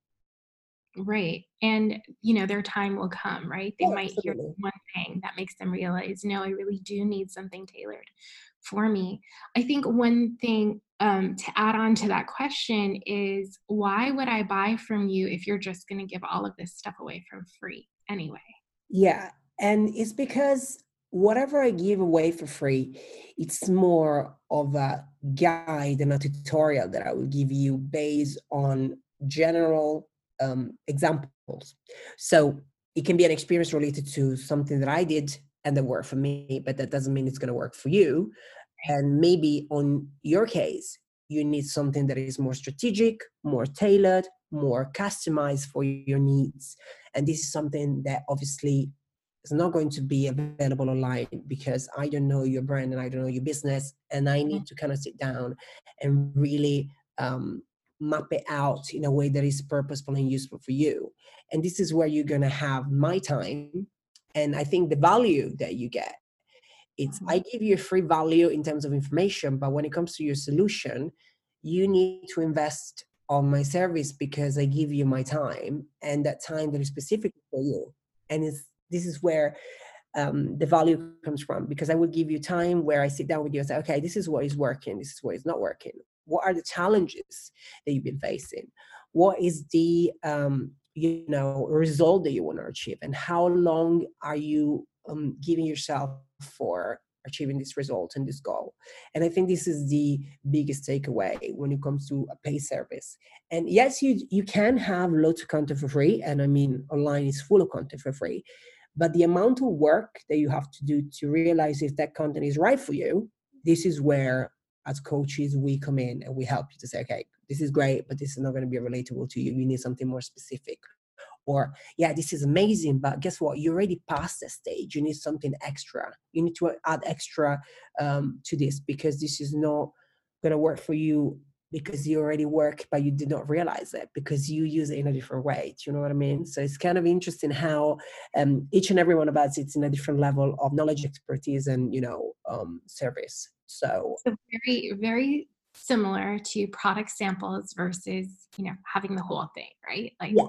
Right. And, you know, their time will come, right? They yeah, might absolutely. hear one thing that makes them realize, no, I really do need something tailored for me. I think one thing um, to add on to that question is why would I buy from you if you're just going to give all of this stuff away for free anyway? Yeah. And it's because whatever I give away for free, it's more of a guide and a tutorial that I will give you based on general um, examples. So it can be an experience related to something that I did and that worked for me, but that doesn't mean it's going to work for you. And maybe on your case, you need something that is more strategic, more tailored, more customized for your needs. And this is something that obviously it's not going to be available online because I don't know your brand and I don't know your business. And I need to kind of sit down and really um, map it out in a way that is purposeful and useful for you. And this is where you're going to have my time. And I think the value that you get, it's I mm-hmm. give you a free value in terms of information, but when it comes to your solution, you need to invest on my service because I give you my time and that time that is specific for you. And it's this is where um, the value comes from because I will give you time where I sit down with you and say, okay, this is what is working, this is what is not working. What are the challenges that you've been facing? What is the um, you know result that you want to achieve, and how long are you um, giving yourself for achieving this result and this goal. And I think this is the biggest takeaway when it comes to a pay service. And yes, you you can have lots of content for free, and I mean online is full of content for free. But the amount of work that you have to do to realize if that content is right for you, this is where as coaches we come in and we help you to say, okay, this is great, but this is not going to be relatable to you. You need something more specific. Or yeah this is amazing but guess what? You already passed the stage. You need something extra. You need to add extra um, to this because this is not going to work for you because you already work but you did not realize it because you use it in a different way. Do you know what i mean? So it's kind of interesting how um, each and every one of us it's in a different level of knowledge expertise and you know um, service. So, so very very similar to product samples versus you know having the whole thing right? Like yeah.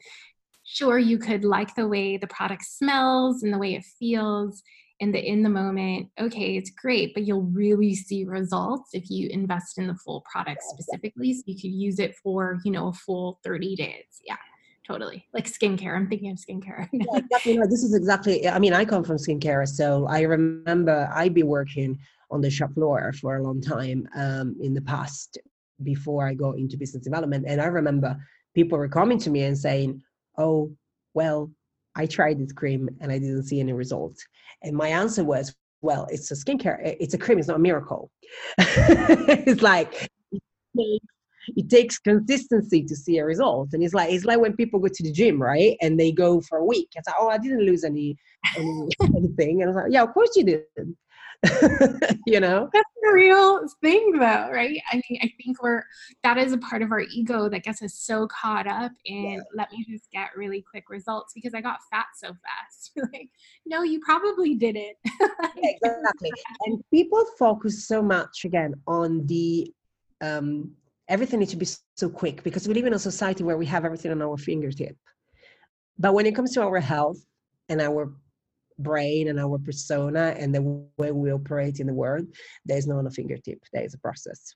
sure you could like the way the product smells and the way it feels in the in the moment okay it's great but you'll really see results if you invest in the full product specifically. So you could use it for you know a full 30 days. Yeah totally. Like skincare. I'm thinking of skincare. Yeah, exactly. No, this is exactly i mean i come from skincare so i remember i'd be working on the shop floor for a long time um, in the past before i got into business development. And i remember people were coming to me and saying oh, well, I tried this cream and I didn't see any results. And my answer was, well, it's a skincare, it's a cream, it's not a miracle. it's like, it takes consistency to see a result. And it's like, it's like when people go to the gym, right? And they go for a week. It's like, oh, I didn't lose any, any anything. And I was like, yeah, of course you did. you know? That's a real thing though right? I mean i think we're that is a part of our ego that gets us so caught up in yeah. let me just get really quick results because i got fat so fast. Like no you probably did it exactly. And people focus so much again on the um everything needs to be so quick because we live in a society where we have everything on our fingertip. But when it comes to our health and our brain and our persona and the way we operate in the world, there's no on a fingertip. There is a process.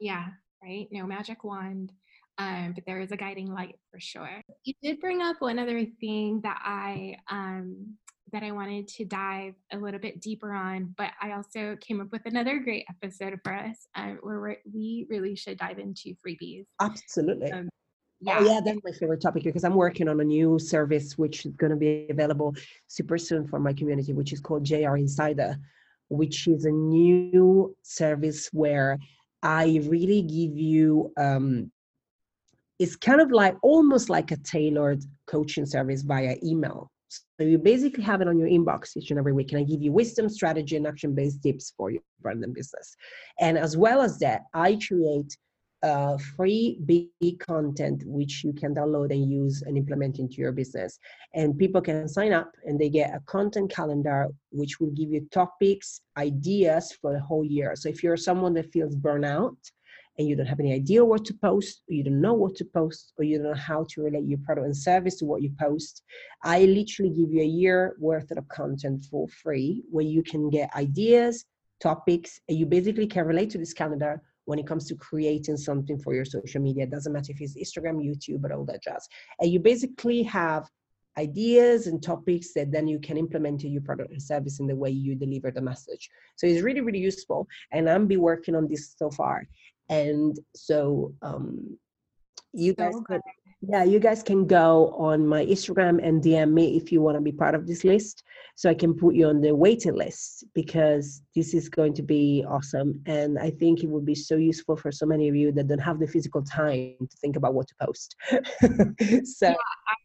Yeah, right. No magic wand. Um, but there is a guiding light for sure. You did bring up one other thing that I um, that I wanted to dive a little bit deeper on, but I also came up with another great episode for us um, where we really should dive into freebies. Absolutely. Um, yeah. Oh, yeah, that's my favorite topic because I'm working on a new service which is going to be available super soon for my community, which is called JR Insider, which is a new service where I really give you. Um, it's kind of like almost like a tailored coaching service via email. So you basically have it on your inbox each and every week, and I give you wisdom, strategy, and action-based tips for your brand and business. And as well as that, I create uh, freebie content which you can download and use and implement into your business. And people can sign up and they get a content calendar which will give you topics, ideas for the whole year. So if you're someone that feels burnout and you don't have any idea what to post, or you don't know what to post, or you don't know how to relate your product and service to what you post, I literally give you a year worth of content for free where you can get ideas, topics, and you basically can relate to this calendar when it comes to creating something for your social media. It doesn't matter if it's Instagram, YouTube, but all that jazz. And you basically have ideas and topics that then you can implement in your product and service in the way you deliver the message. So it's really, really useful. And I'm be working on this so far. And so um, you guys could yeah, you guys can go on my Instagram and DM me if you want to be part of this list so I can put you on the waiting list because this is going to be awesome. And I think it would be so useful for so many of you that don't have the physical time to think about what to post. so, yeah,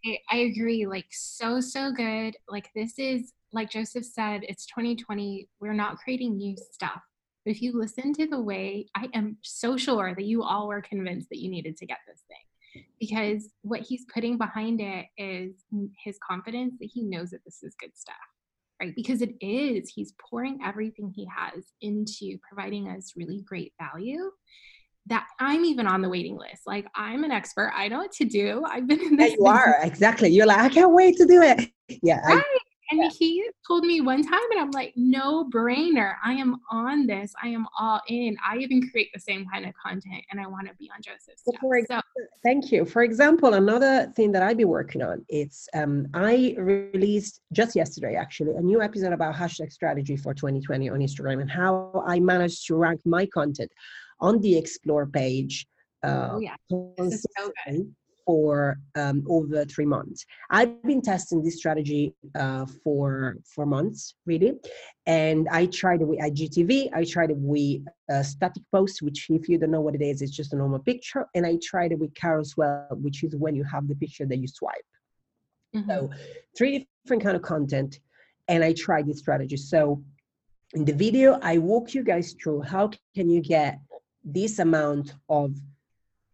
I, I agree. Like, so, so good. Like, this is, like Joseph said, it's 2020. We're not creating new stuff. But if you listen to the way, I am so sure that you all were convinced that you needed to get this thing because what he's putting behind it is his confidence that he knows that this is good stuff right because it is he's pouring everything he has into providing us really great value that I'm even on the waiting list. Like I'm an expert. I know what to do. I've been in this. Yeah, you are exactly. You're like, I can't wait to do it. Yeah. Right. And yeah. he told me one time, and I'm like, no brainer. I am on this. I am all in. I even create the same kind of content, and I want to be on Joseph's stuff. For example, so, thank you. For example, another thing that I've been working on, it's um, I released just yesterday actually a new episode about hashtag strategy for 2020 on Instagram and how I managed to rank my content on the explore page. Uh, oh yeah, this is so good for um, over three months. I've been testing this strategy uh, for for months, really, and I tried it with IGTV. I tried it with uh, static post, which, if you don't know what it is, it's just a normal picture, and I tried it with carousel, which is when you have the picture that you swipe. Mm-hmm. So, three different kind of content, and I tried this strategy. So, in the video, I walk you guys through how can you get this amount of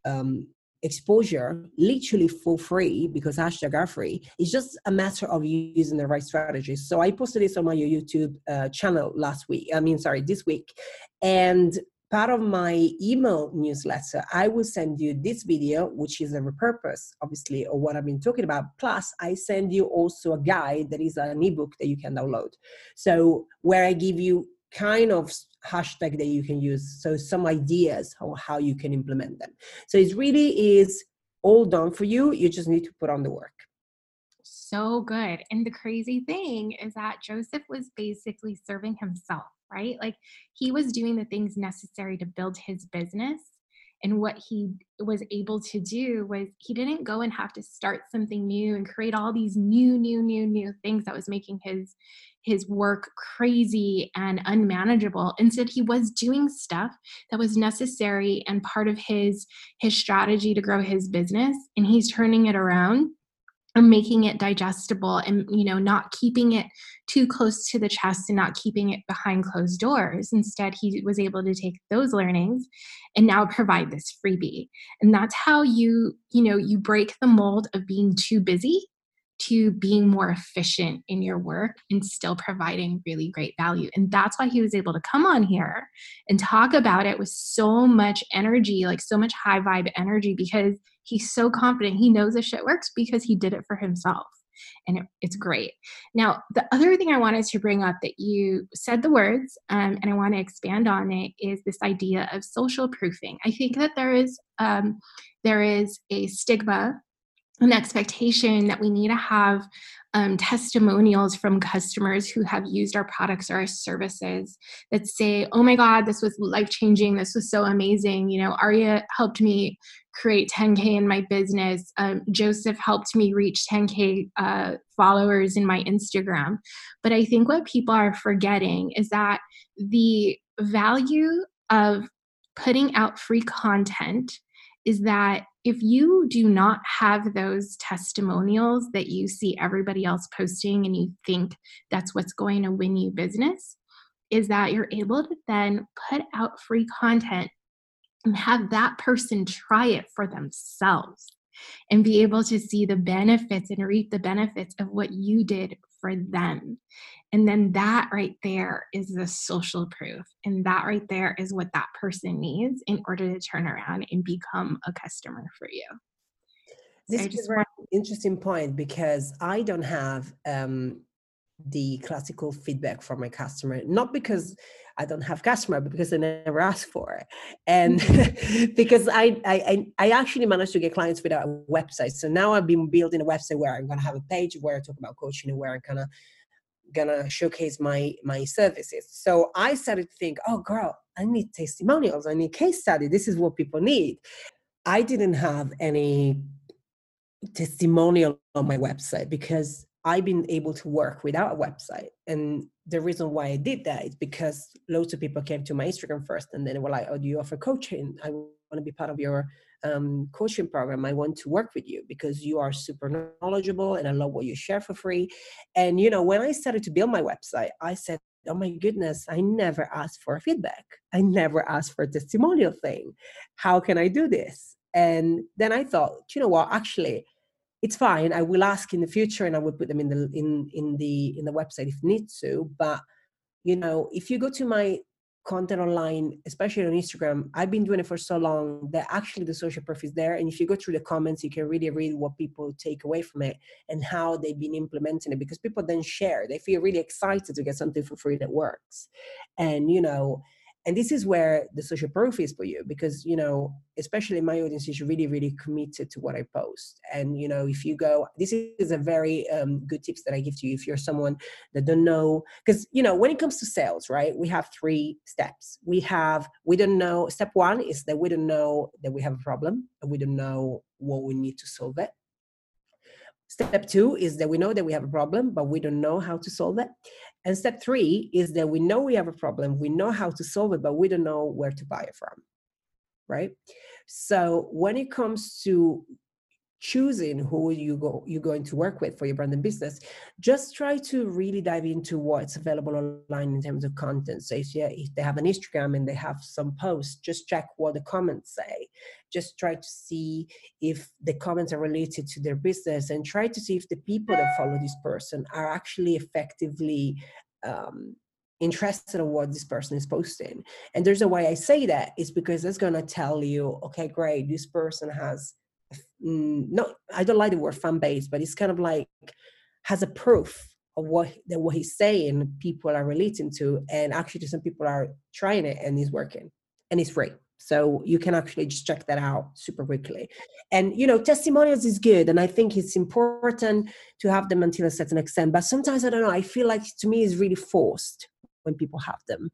um, exposure literally for free because hashtag are free. It's just a matter of using the right strategy. So i posted this on my youtube uh, channel last week i mean sorry this week. And part of my email newsletter i will send you this video which is a repurpose obviously of what i've been talking about. Plus i send you also a guide that is an ebook that you can download. So where i give you kind of hashtag that you can use so some ideas on how you can implement them. So it really is all done for you you just need to put on the work. So good. And the crazy thing is that joseph was basically serving himself right? Like he was doing the things necessary to build his business and what he was able to do was he didn't go and have to start something new and create all these new new new new things that was making his his work crazy and unmanageable. Instead he was doing stuff that was necessary and part of his his strategy to grow his business and he's turning it around and making it digestible and you know not keeping it too close to the chest and not keeping it behind closed doors instead he was able to take those learnings and now provide this freebie and that's how you you know you break the mold of being too busy to being more efficient in your work and still providing really great value. And that's why he was able to come on here and talk about it with so much energy, like so much high vibe energy, because he's so confident. He knows this shit works because he did it for himself. And it, it's great. Now, the other thing I wanted to bring up that you said the words, um, and I want to expand on it, is this idea of social proofing. I think that there is um, there is a stigma an expectation that we need to have um, testimonials from customers who have used our products or our services that say, oh my God, this was life changing. This was so amazing. You know, Aria helped me create 10K in my business. Um, Joseph helped me reach 10K uh, followers in my Instagram. But I think what people are forgetting is that the value of putting out free content is that if you do not have those testimonials that you see everybody else posting and you think that's what's going to win you business, is that you're able to then put out free content and have that person try it for themselves and be able to see the benefits and reap the benefits of what you did for them. And then that right there is the social proof. And that right there is what that person needs in order to turn around and become a customer for you. This is a very interesting point because I don't have um, the classical feedback from my customer, not because I don't have customer, but because I never ask for it. And mm-hmm. because I, I, I actually managed to get clients without a website. So now I've been building a website where I'm going to have a page where I talk about coaching and where I'm kind of gonna showcase my my services so i started to think oh girl i need testimonials i need case study this is what people need i didn't have any testimonial on my website because I've been able to work without a website. And the reason why I did that is because loads of people came to my Instagram first and then were like, Oh, do you offer coaching? I want to be part of your um, coaching program. I want to work with you because you are super knowledgeable and I love what you share for free. And, you know, when I started to build my website, I said, Oh my goodness, I never asked for feedback. I never asked for a testimonial thing. How can I do this? And then I thought, you know what, actually, it's fine i will ask in the future and i will put them in the in in the in the website if need to but you know if you go to my content online, especially on Instagram, I've been doing it for so long that actually the social proof is there. And if you go through the comments, you can really read what people take away from it and how they've been implementing it because people then share. They feel really excited to get something for free that works. And, you know, and this is where the social proof is for you because you know especially my audience is really really committed to what i post. And you know if you go this is a very um, good tips that i give to you if you're someone that don't know because you know when it comes to sales right we have three steps. We have we don't know step one is that we don't know that we have a problem and we don't know what we need to solve it Step two is that we know that we have a problem, but we don't know how to solve it. And step three is that we know we have a problem, we know how to solve it, but we don't know where to buy it from. Right? So when it comes to choosing who you go you're going to work with for your brand and business just try to really dive into what's available online in terms of content. So if, yeah, if they have an instagram and they have some posts just check what the comments say. Just try to see if the comments are related to their business and try to see if the people that follow this person are actually effectively um, interested in what this person is posting. And there's a way i say that is because it's going to tell you okay great this person has Mm, not I don't like the word fan base, but it's kind of like has a proof of what that what he's saying people are relating to, and actually some people are trying it and it's working and it's free. So you can actually just check that out super quickly. And you know, testimonials is good, and I think it's important to have them until a certain extent. But sometimes I don't know. I feel like to me it's really forced when people have them.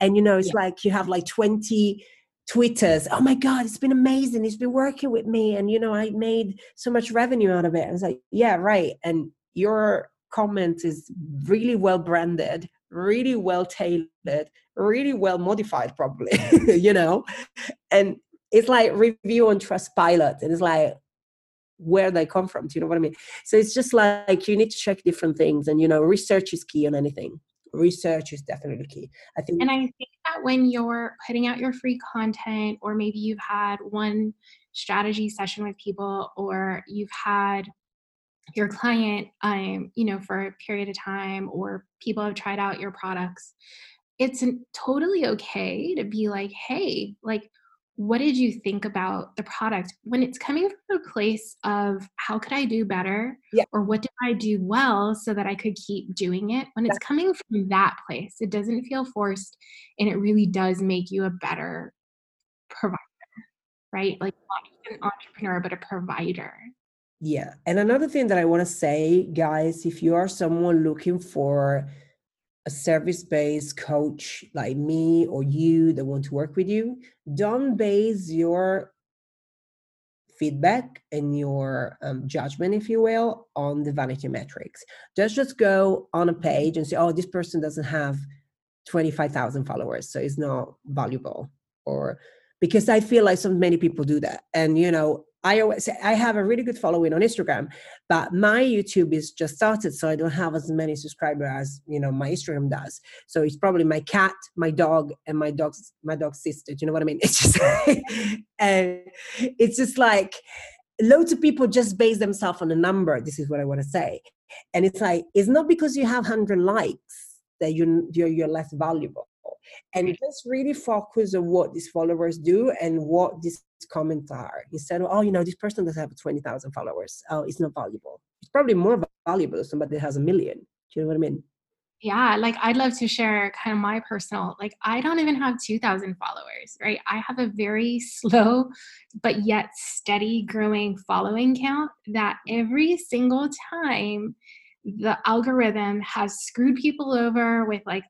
And you know, it's yeah. like you have like 20 twitters oh my god it's been amazing he's been working with me and you know i made so much revenue out of it. I was like yeah right and your comment is really well branded really well tailored really well modified probably you know? And it's like review on Trustpilot and it's like where they come from do you know what i mean? So it's just like you need to check different things and you know research is key on anything research is definitely key. I think And I think that when you're putting out your free content or maybe you've had one strategy session with people or you've had your client um you know for a period of time or people have tried out your products it's totally okay to be like hey like what did you think about the product? When it's coming from a place of how could i do better? Yeah. or what did i do well so that i could keep doing it? When it's coming from that place it doesn't feel forced and it really does make you a better provider right? Like not just an entrepreneur but a provider. Yeah and another thing that i want to say guys if you are someone looking for a service based coach like me or you that want to work with you, don't base your feedback and your um, judgment, if you will, on the vanity metrics. Just just go on a page and say, oh, this person doesn't have 25,000 followers, so it's not valuable. Or because I feel like so many people do that. And, you know, I always say I have a really good following on Instagram, but my YouTube is just started, so I don't have as many subscribers as you know my Instagram does. So it's probably my cat, my dog, and my dog's my dog's sister. Do you know what I mean? It's just and it's just like loads of people just base themselves on a number. This is what I want to say, and it's like it's not because you have hundred likes that you you're, you're less valuable and mm. just really focus on what these followers do and what these comments are instead of oh you know this person doesn't have 20,000 followers. Oh it's not valuable. It's probably more valuable somebody that has a million. Do you know what I mean? Yeah like i'd love to share kind of my personal like i don't even have 2000 followers right? I have a very slow but yet steady growing following count that every single time the algorithm has screwed people over with like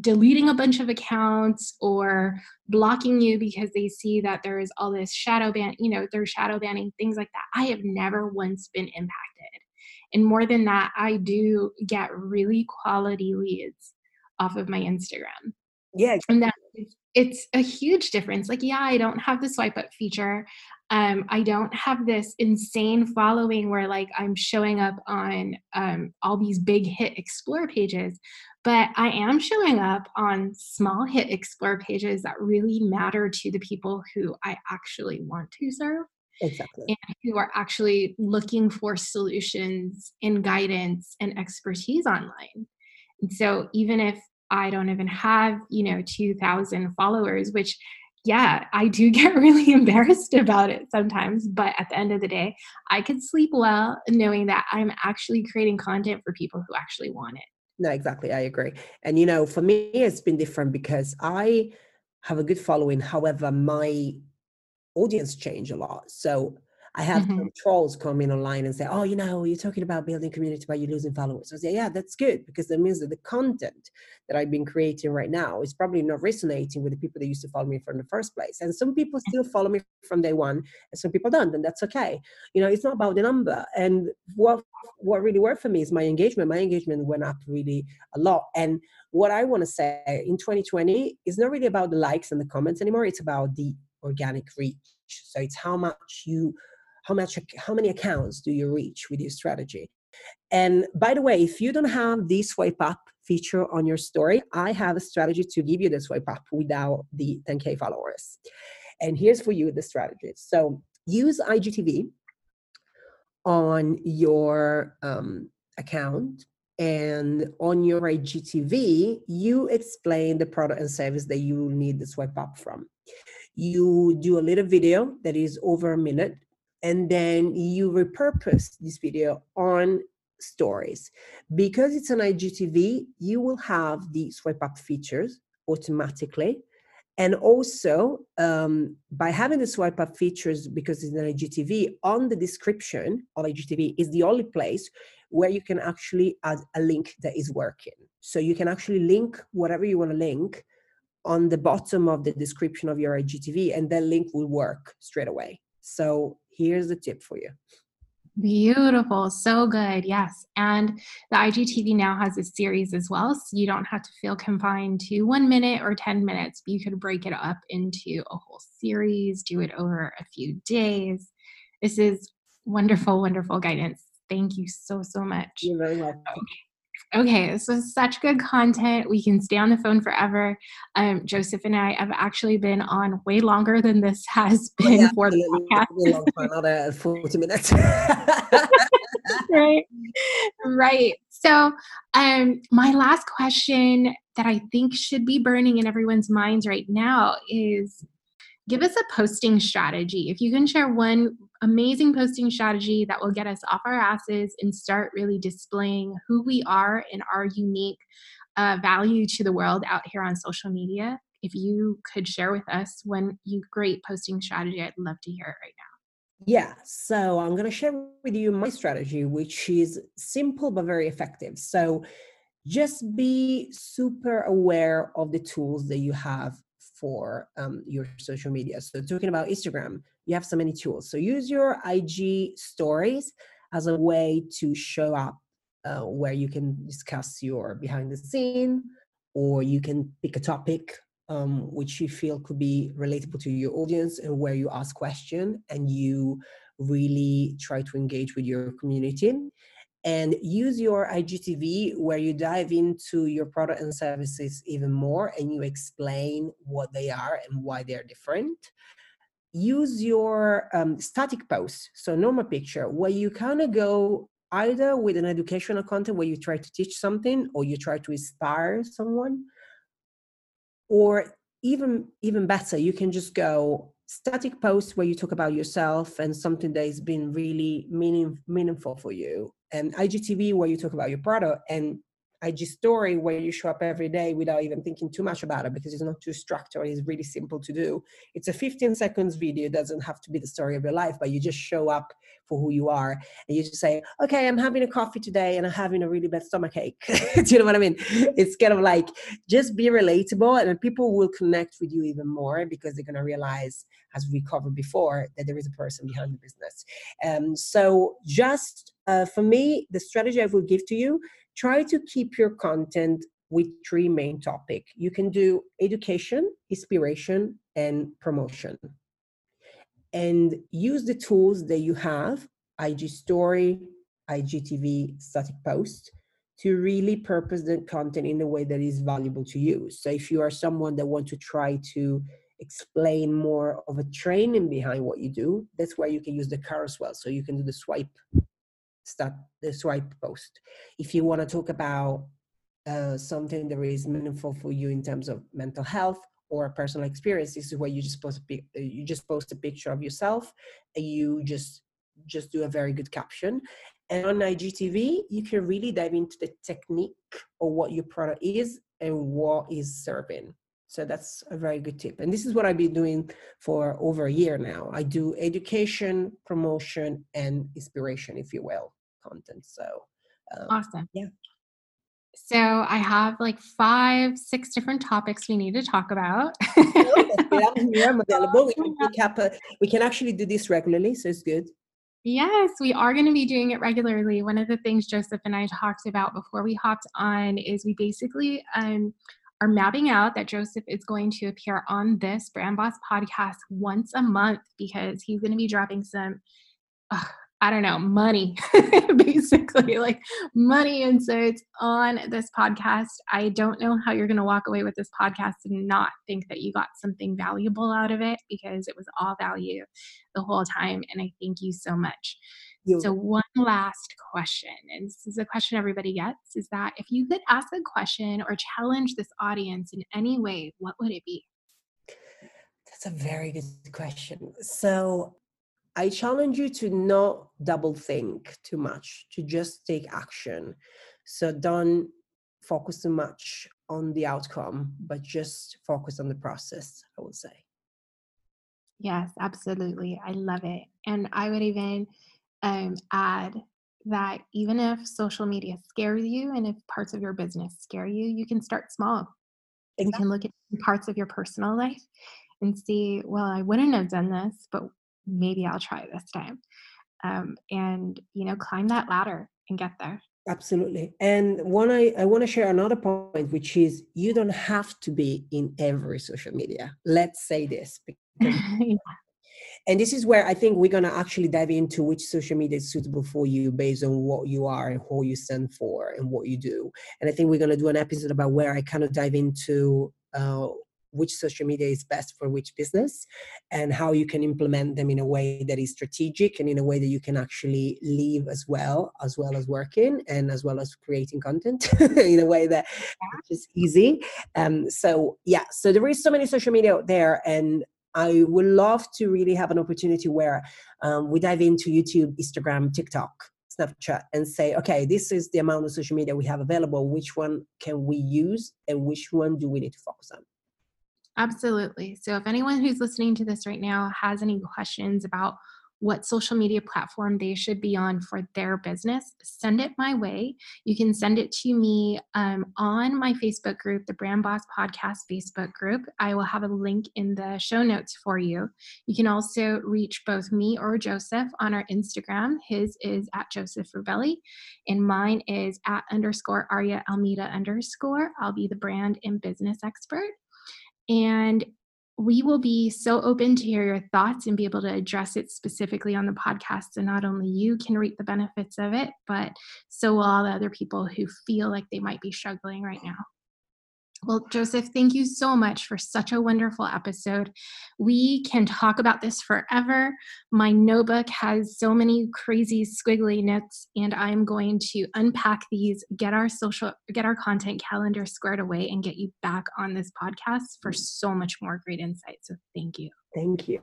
deleting a bunch of accounts or blocking you because they see that there is all this shadow ban, you know, they're shadow banning, things like that. I have never once been impacted. And more than that, I do get really quality leads off of my Instagram. Yeah. And that it's a huge difference. Like, yeah, I don't have the swipe up feature. Um, I don't have this insane following where like I'm showing up on um, all these big hit explore pages, but I am showing up on small hit explore pages that really matter to the people who I actually want to serve. Exactly. And who are actually looking for solutions and guidance and expertise online. And so even if I don't even have, you know, 2,000 followers, which yeah, I do get really embarrassed about it sometimes, but at the end of the day, I can sleep well knowing that I'm actually creating content for people who actually want it. No, exactly. I agree. And you know, for me, it's been different because I have a good following. However, my audience change a lot. So I have mm-hmm. trolls come in online and say, "Oh, you know, you're talking about building community, but you're losing followers." So I say, "Yeah, that's good because that means that the content that I've been creating right now is probably not resonating with the people that used to follow me from the first place. And some people still follow me from day one, and some people don't, and that's okay. You know, it's not about the number. And what what really worked for me is my engagement. My engagement went up really a lot. And what I want to say in 2020 is not really about the likes and the comments anymore. It's about the organic reach. So it's how much you how much how many accounts do you reach with your strategy? And by the way if you don't have the swipe up feature on your story i have a strategy to give you the swipe up without the 10k followers. And here's for you the strategy. So use igtv on your um, account and on your igtv you explain the product and service that you need the swipe up from. You do a little video that is over a minute and then you repurpose this video on stories. Because it's an IGTV, you will have the swipe up features automatically. And also, um, by having the swipe up features, because it's an IGTV, on the description of IGTV is the only place where you can actually add a link that is working. So you can actually link whatever you want to link on the bottom of the description of your IGTV, and that link will work straight away. So here's the tip for you. Beautiful. So good. Yes. And the IGTV now has a series as well. So you don't have to feel confined to one minute or 10 minutes. You could break it up into a whole series, do it over a few days. This is wonderful, wonderful guidance. Thank you so, so much. You're very welcome. Okay. Okay, this so such good content. We can stay on the phone forever. Um, Joseph and I have actually been on way longer than this has oh, been yeah, for the podcast. Another 40 minutes. right. Right. So, um, my last question that I think should be burning in everyone's minds right now is give us a posting strategy. If you can share one amazing posting strategy that will get us off our asses and start really displaying who we are and our unique uh, value to the world out here on social media. If you could share with us one you great posting strategy, I'd love to hear it right now. Yeah, so I'm going to share with you my strategy, which is simple but very effective. So just be super aware of the tools that you have for um, your social media. So, talking about Instagram, you have so many tools. So, use your IG stories as a way to show up uh, where you can discuss your behind the scene, or you can pick a topic um, which you feel could be relatable to your audience and where you ask question and you really try to engage with your community and use your IGTV where you dive into your product and services even more and you explain what they are and why they're different. Use your um, static posts, so normal picture, where you kind of go either with an educational content where you try to teach something or you try to inspire someone, or even even better, you can just go static posts where you talk about yourself and something that has been really meaning, meaningful for you and igtv where you talk about your product and IG story where you show up every day without even thinking too much about it because it's not too structured. It's really simple to do. It's a 15 seconds video. It doesn't have to be the story of your life, but you just show up for who you are and you just say, okay, I'm having a coffee today and I'm having a really bad stomach ache. do you know what I mean? It's kind of like just be relatable and people will connect with you even more because they're going to realize, as we covered before, that there is a person behind the business. Um, so just uh, for me, the strategy I will give to you try to keep your content with three main topic. You can do education inspiration and promotion. And use the tools that you have ig story igtv static post to really purpose the content in a way that is valuable to you. So if you are someone that want to try to explain more of a training behind what you do that's where you can use the carousel. So you can do the swipe start the swipe post. If you want to talk about uh, something that is meaningful for you in terms of mental health or personal experience this is where you just post a uh, you just post a picture of yourself and you just just do a very good caption and on igtv you can really dive into the technique of what your product is and what is serving so that's a very good tip and this is what i've been doing for over a year now i do education promotion and inspiration if you will content so um, awesome yeah so I have like five, six different topics we need to talk about. I'm available. We can, recap, we can actually do this regularly, so it's good. Yes, we are going to be doing it regularly. One of the things Joseph and I talked about before we hopped on is we basically um, are mapping out that Joseph is going to appear on this Brand Boss podcast once a month because he's going to be dropping some. Uh, I don't know, money, basically, like money inserts on this podcast. I don't know how you're going to walk away with this podcast and not think that you got something valuable out of it because it was all value the whole time. And I thank you so much. So, one last question, and this is a question everybody gets is that if you could ask a question or challenge this audience in any way, what would it be? That's a very good question. So, I challenge you to not double think too much, to just take action. So don't focus too much on the outcome, but just focus on the process, I would say. Yes, absolutely. I love it. And I would even um, add that even if social media scares you and if parts of your business scare you, you can start small. Exactly. You can look at parts of your personal life and see, well, I wouldn't have done this, but maybe I'll try this time. Um, and, you know, climb that ladder and get there. Absolutely. And one I, I want to share another point, which is you don't have to be in every social media. Let's say this. yeah. And this is where I think we're going to actually dive into which social media is suitable for you based on what you are and who you stand for and what you do. And I think we're going to do an episode about where I kind of dive into uh, which social media is best for which business and how you can implement them in a way that is strategic and in a way that you can actually live as well as well as working and as well as creating content in a way that is easy um, so yeah so there is so many social media out there and I would love to really have an opportunity where um, we dive into YouTube, Instagram, TikTok, Snapchat and say, okay, this is the amount of social media we have available. Which one can we use and which one do we need to focus on? Absolutely. So, if anyone who's listening to this right now has any questions about what social media platform they should be on for their business, send it my way. You can send it to me um, on my Facebook group, the Brand Boss Podcast Facebook group. I will have a link in the show notes for you. You can also reach both me or Joseph on our Instagram. His is at Joseph Rubelli, and mine is at underscore Aria Almeida underscore. I'll be the brand and business expert. And we will be so open to hear your thoughts and be able to address it specifically on the podcast. So not only you can reap the benefits of it, but so will all the other people who feel like they might be struggling right now. Well, Joseph, thank you so much for such a wonderful episode. We can talk about this forever. My notebook has so many crazy squiggly notes, and I'm going to unpack these, get our social, get our content calendar squared away, and get you back on this podcast for mm. so much more great insight. So thank you. Thank you.